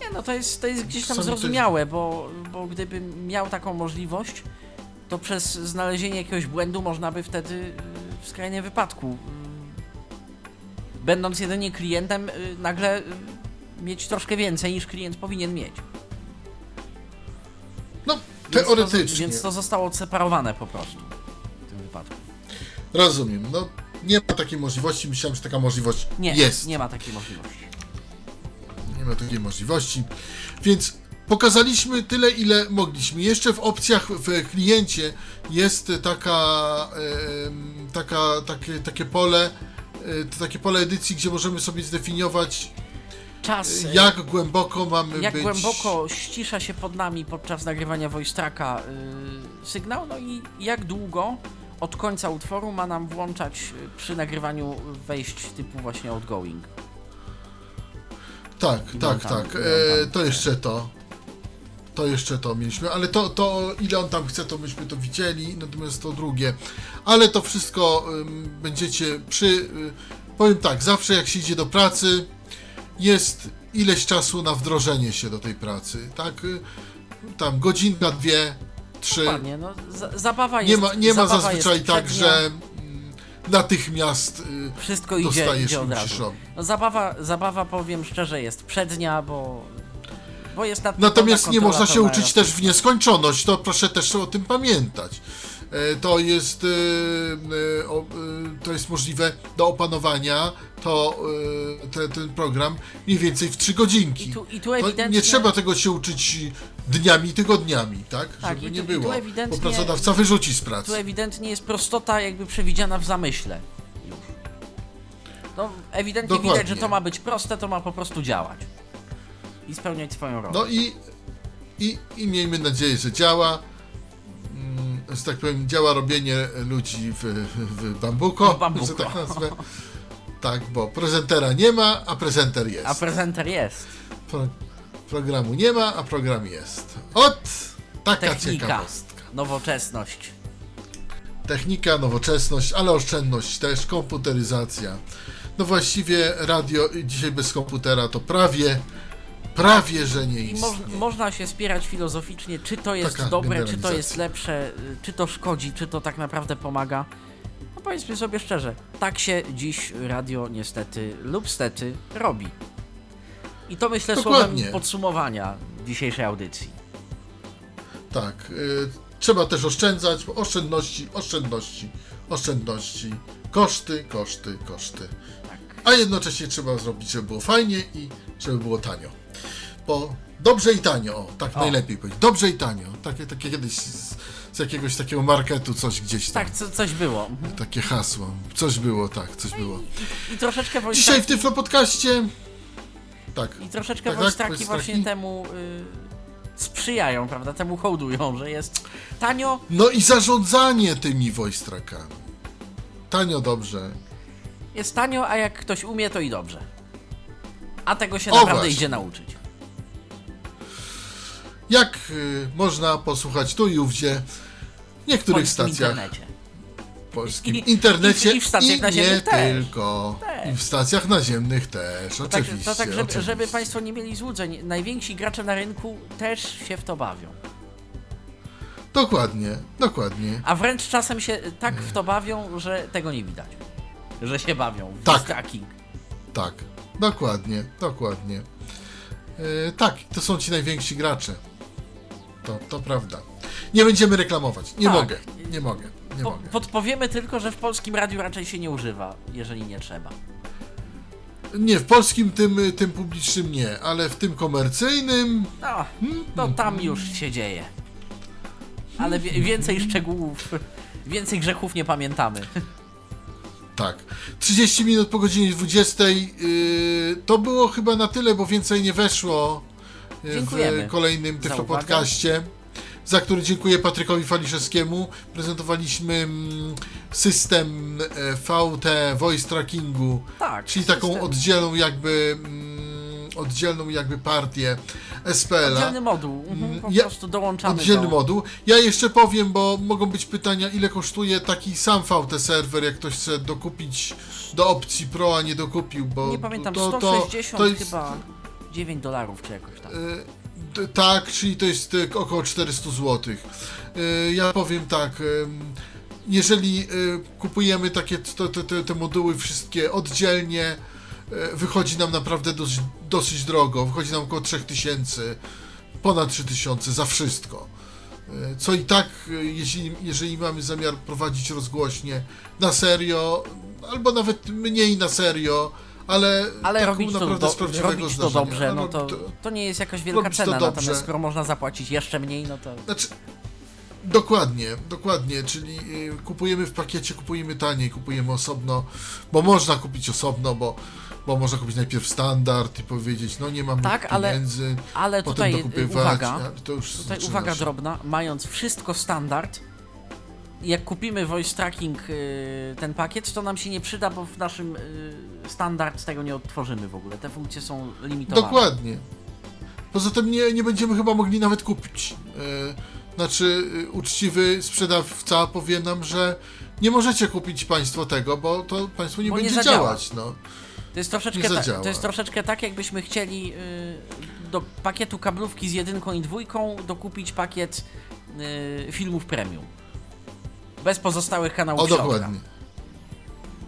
Nie, no to jest, to jest gdzieś tam jest- zrozumiałe, bo, bo gdybym miał taką możliwość, to przez znalezienie jakiegoś błędu można by wtedy y, w skrajnym wypadku, y, będąc jedynie klientem, y, nagle mieć troszkę więcej niż klient powinien mieć. No, Więc to- teoretycznie. Więc to zostało odseparowane po prostu w tym wypadku. Rozumiem. No, nie ma takiej możliwości. Myślałem, że taka możliwość Nie, jest. nie ma takiej możliwości. Nie ma takiej możliwości. Więc pokazaliśmy tyle, ile mogliśmy. Jeszcze w opcjach w kliencie jest taka, taka takie, takie pole, e, takie pole edycji, gdzie możemy sobie zdefiniować, Czas. y, jak głęboko mamy jak być. głęboko ścisza się pod nami podczas nagrywania voice tracka yy, sygnał, no i jak długo od końca utworu ma nam włączać y, przy nagrywaniu wejść typu właśnie outgoing. Tak, Ile tak, tam- tak. E, to jeszcze to. To jeszcze to mieliśmy, ale to, to ile on tam chce, to myśmy to widzieli, natomiast to drugie. Ale to wszystko ym, będziecie przy y, powiem tak, zawsze jak się idzie do pracy, jest ileś czasu na wdrożenie się do tej pracy, tak? Tam godzinka, dwie, trzy. Dokładnie, no, za, zabawa jest Nie ma, nie ma zabawa zazwyczaj jest tak, przednia, że mm, natychmiast y, Wszystko idzie, dostajesz idzie od razu. No, zabawa, zabawa, powiem szczerze, jest przednia, bo, bo jest nad Natomiast nie można się uczyć też w nieskończoność, to proszę też o tym pamiętać. E, To jest, e, e, to jest możliwe do opanowania, to te, ten program mniej więcej w trzy godzinki. I tu- i tu ewidentnie- Nie trzeba tego się uczyć dniami, tygodniami, tak? Tak, Żeby tu- nie tu było, bo ewidentnie- pracodawca wyrzuci z Tu pracy. ewidentnie jest prostota jakby przewidziana w zamyśle. Już. No, ewidentnie Dokładnie. widać, że to ma być proste, to ma po prostu działać. I spełniać swoją rolę. No i, i, i miejmy nadzieję, że działa. Że tak powiem, działa robienie ludzi w, w bambuko, W bambuko. że tak nazwę. Tak, bo prezentera nie ma, a prezenter jest. A prezenter jest. Pro, programu nie ma, a program jest. Ot, taka Technika. ciekawostka. Nowoczesność. Technika, nowoczesność, ale oszczędność też, komputeryzacja. No właściwie radio dzisiaj bez komputera to prawie, prawie, że nie istnieje. można się spierać filozoficznie, czy to jest Taka dobre, czy to jest lepsze, y, czy to szkodzi, czy to tak naprawdę pomaga. No powiedzmy sobie szczerze, tak się dziś radio niestety lub stety robi. I to myślę Dokładnie. słowem podsumowania dzisiejszej audycji. Tak, y, trzeba też oszczędzać, bo oszczędności, oszczędności, oszczędności, koszty, koszty, koszty. Tak. A jednocześnie trzeba zrobić, żeby było fajnie i żeby było tanio. Bo dobrze i tanio, o, tak O. najlepiej powiedzieć. Dobrze i tanio. Takie, takie kiedyś z, z jakiegoś takiego marketu coś gdzieś tam. Tak, co, coś było. Takie hasło. Coś było, tak, coś było. I troszeczkę wojstraki, Dzisiaj w Tyflo Podcaście. Tak. i troszeczkę Tak, tak, właśnie temu y, sprzyjają, prawda? Temu hołdują, że jest tanio, No i zarządzanie tymi wojstrakami. Tanio dobrze. jest tanio, a jak ktoś umie, to i dobrze. A tego się O, naprawdę właśnie. idzie nauczyć. Jak y, można posłuchać tu i ówdzie w niektórych polskim stacjach internecie. w polskim I- i- internecie i w stacjach naziemnych nie też. tylko. Też. I w stacjach naziemnych też, Tak, oczywiście. to tak, żeby, oczywiście. żeby Państwo nie mieli złudzeń, najwięksi gracze na rynku też się w to bawią. Dokładnie, dokładnie. A wręcz czasem się tak w to bawią, że tego nie widać. Że się bawią. w Tak. tracking. Tak, dokładnie, dokładnie. E, tak, to są ci najwięksi gracze. To, to prawda. Nie będziemy reklamować. Nie Tak. mogę, nie mogę, nie Po, mogę. podpowiemy tylko, że w polskim radiu raczej się nie używa, jeżeli nie trzeba. Nie, w polskim tym, tym publicznym nie, ale w tym komercyjnym No, to tam już się dzieje. Ale więcej szczegółów, więcej grzechów nie pamiętamy. Tak. 30 minut po godzinie 20. Yy, to było chyba na tyle, bo więcej nie weszło Dziękujemy w kolejnym Tyflo uwagę. Podcaście. Za który dziękuję Patrykowi Faliszewskiemu. Prezentowaliśmy mm, system e, VT Voice Trackingu, Tak. czyli taką system- oddzielną jakby mm, oddzielną jakby partię SPL-a. Oddzielny moduł. Mhm, po Ja- prostu dołączamy Oddzielny do... moduł. Ja jeszcze powiem, bo mogą być pytania, ile kosztuje taki sam VT serwer, jak ktoś chce dokupić do opcji Pro, a nie dokupił, bo Nie pamiętam, to, to, 160 to jest, chyba 9 dolarów czy jakoś tak. e, tak, czyli to jest e, około 400 zł. Ja powiem tak, jeżeli e, kupujemy takie te, te, te, moduły wszystkie oddzielnie, e, wychodzi nam naprawdę dosyć, dosyć drogo, wychodzi nam około 3000, ponad 3000 za wszystko. E, Co i tak, e, jeżeli mamy zamiar prowadzić rozgłośnie na serio, albo nawet mniej na serio, ale, Ale taką robić to, naprawdę do, z prawdziwego robić to zdarzenia. dobrze, no to, to nie jest jakaś wielka cena, dobrze. natomiast skoro można zapłacić jeszcze mniej, no to... Znaczy, dokładnie, dokładnie, czyli y, kupujemy w pakiecie, kupujemy taniej, kupujemy osobno, bo można kupić osobno, bo, bo można kupić najpierw standard i powiedzieć, no nie mam Tak, ale- pieniędzy, Ale potem tutaj dokupywać. uwaga, to już tutaj uwaga się. drobna, mając wszystko standard, jak kupimy voice tracking y, ten pakiet, to nam się nie przyda, bo w naszym y, standard tego nie odtworzymy w ogóle. Te funkcje są limitowane. Dokładnie. Poza tym nie, nie będziemy chyba mogli nawet kupić. E, Znaczy, y, uczciwy sprzedawca powie nam, że nie możecie kupić Państwo tego, bo to Państwu nie Bo nie będzie zadziała. działać. No. To jest troszeczkę, Nie ta, to jest troszeczkę tak, jakbyśmy chcieli y, do pakietu kablówki z jedynką i dwójką dokupić pakiet y, filmów premium. Bez pozostałych kanałów O, środka. dokładnie.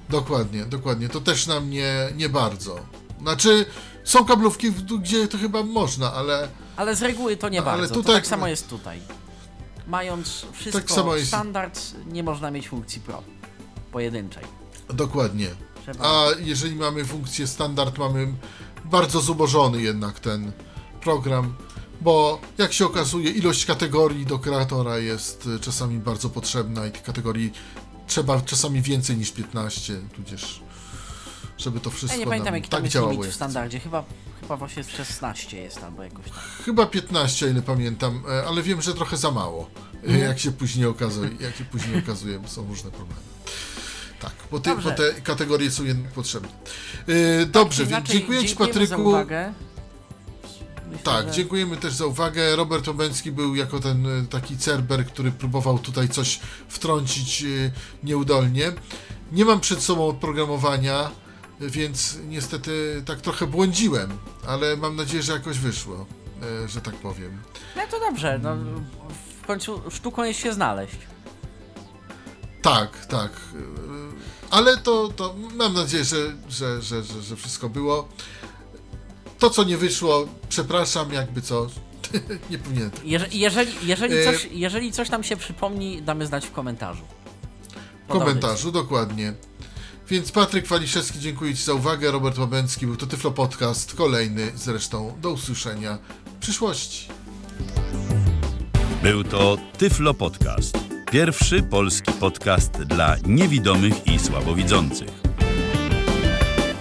Dokładnie, dokładnie. To też nam nie, nie bardzo. Znaczy, są kablówki, gdzie to chyba można, ale Ale z reguły to nie ale bardzo. tutaj- to tak samo jest tutaj. Mając wszystko Tak samo jest- standard, nie można mieć funkcji Pro. Pojedynczej. dokładnie. Trzeba... A jeżeli mamy funkcję standard, mamy bardzo zubożony jednak ten program, bo jak się okazuje, ilość kategorii do kreatora jest y, czasami bardzo potrzebna i tych kategorii trzeba czasami więcej niż 15, tudzież żeby to wszystko Ja nie pamiętam jaki tak tam jest w standardzie. Chyba, chyba właśnie 16 jest albo jakoś tak. Chyba 15, o ile pamiętam, e, ale wiem, że trochę za mało. Mhm. Jak się później okazuje, jak się później okazuje, bo są różne problemy. Tak, bo, ty, bo te kategorie są jednak potrzebne. E, Dobrze, więc Inaczej, dziękuję Ci dziękujemy za Patryku. uwagę. Myślę, Tak, że- dziękujemy też za uwagę. Robert Łabęcki był jako ten e, taki cerber, który próbował tutaj coś wtrącić e, nieudolnie. Nie mam przed sobą oprogramowania, e, więc niestety tak trochę błądziłem, ale mam nadzieję, że jakoś wyszło, że tak powiem. No to dobrze, no, w końcu sztuką jest się znaleźć. Tak, tak. Ale to, to mam nadzieję, że, że, że, że, że wszystko było. To, co nie wyszło, przepraszam, jakby co. nie powinienem. Jeże, jeżeli, jeżeli, E, coś, jeżeli coś nam się przypomni, damy znać w komentarzu. W komentarzu, dokładnie. Więc Patryk Waliszewski, dziękuję Ci za uwagę. Robert Łabęcki był to Tyflo Podcast, kolejny zresztą. Do usłyszenia w przyszłości. Był to Tyflo Podcast. Pierwszy polski podcast dla niewidomych i słabowidzących.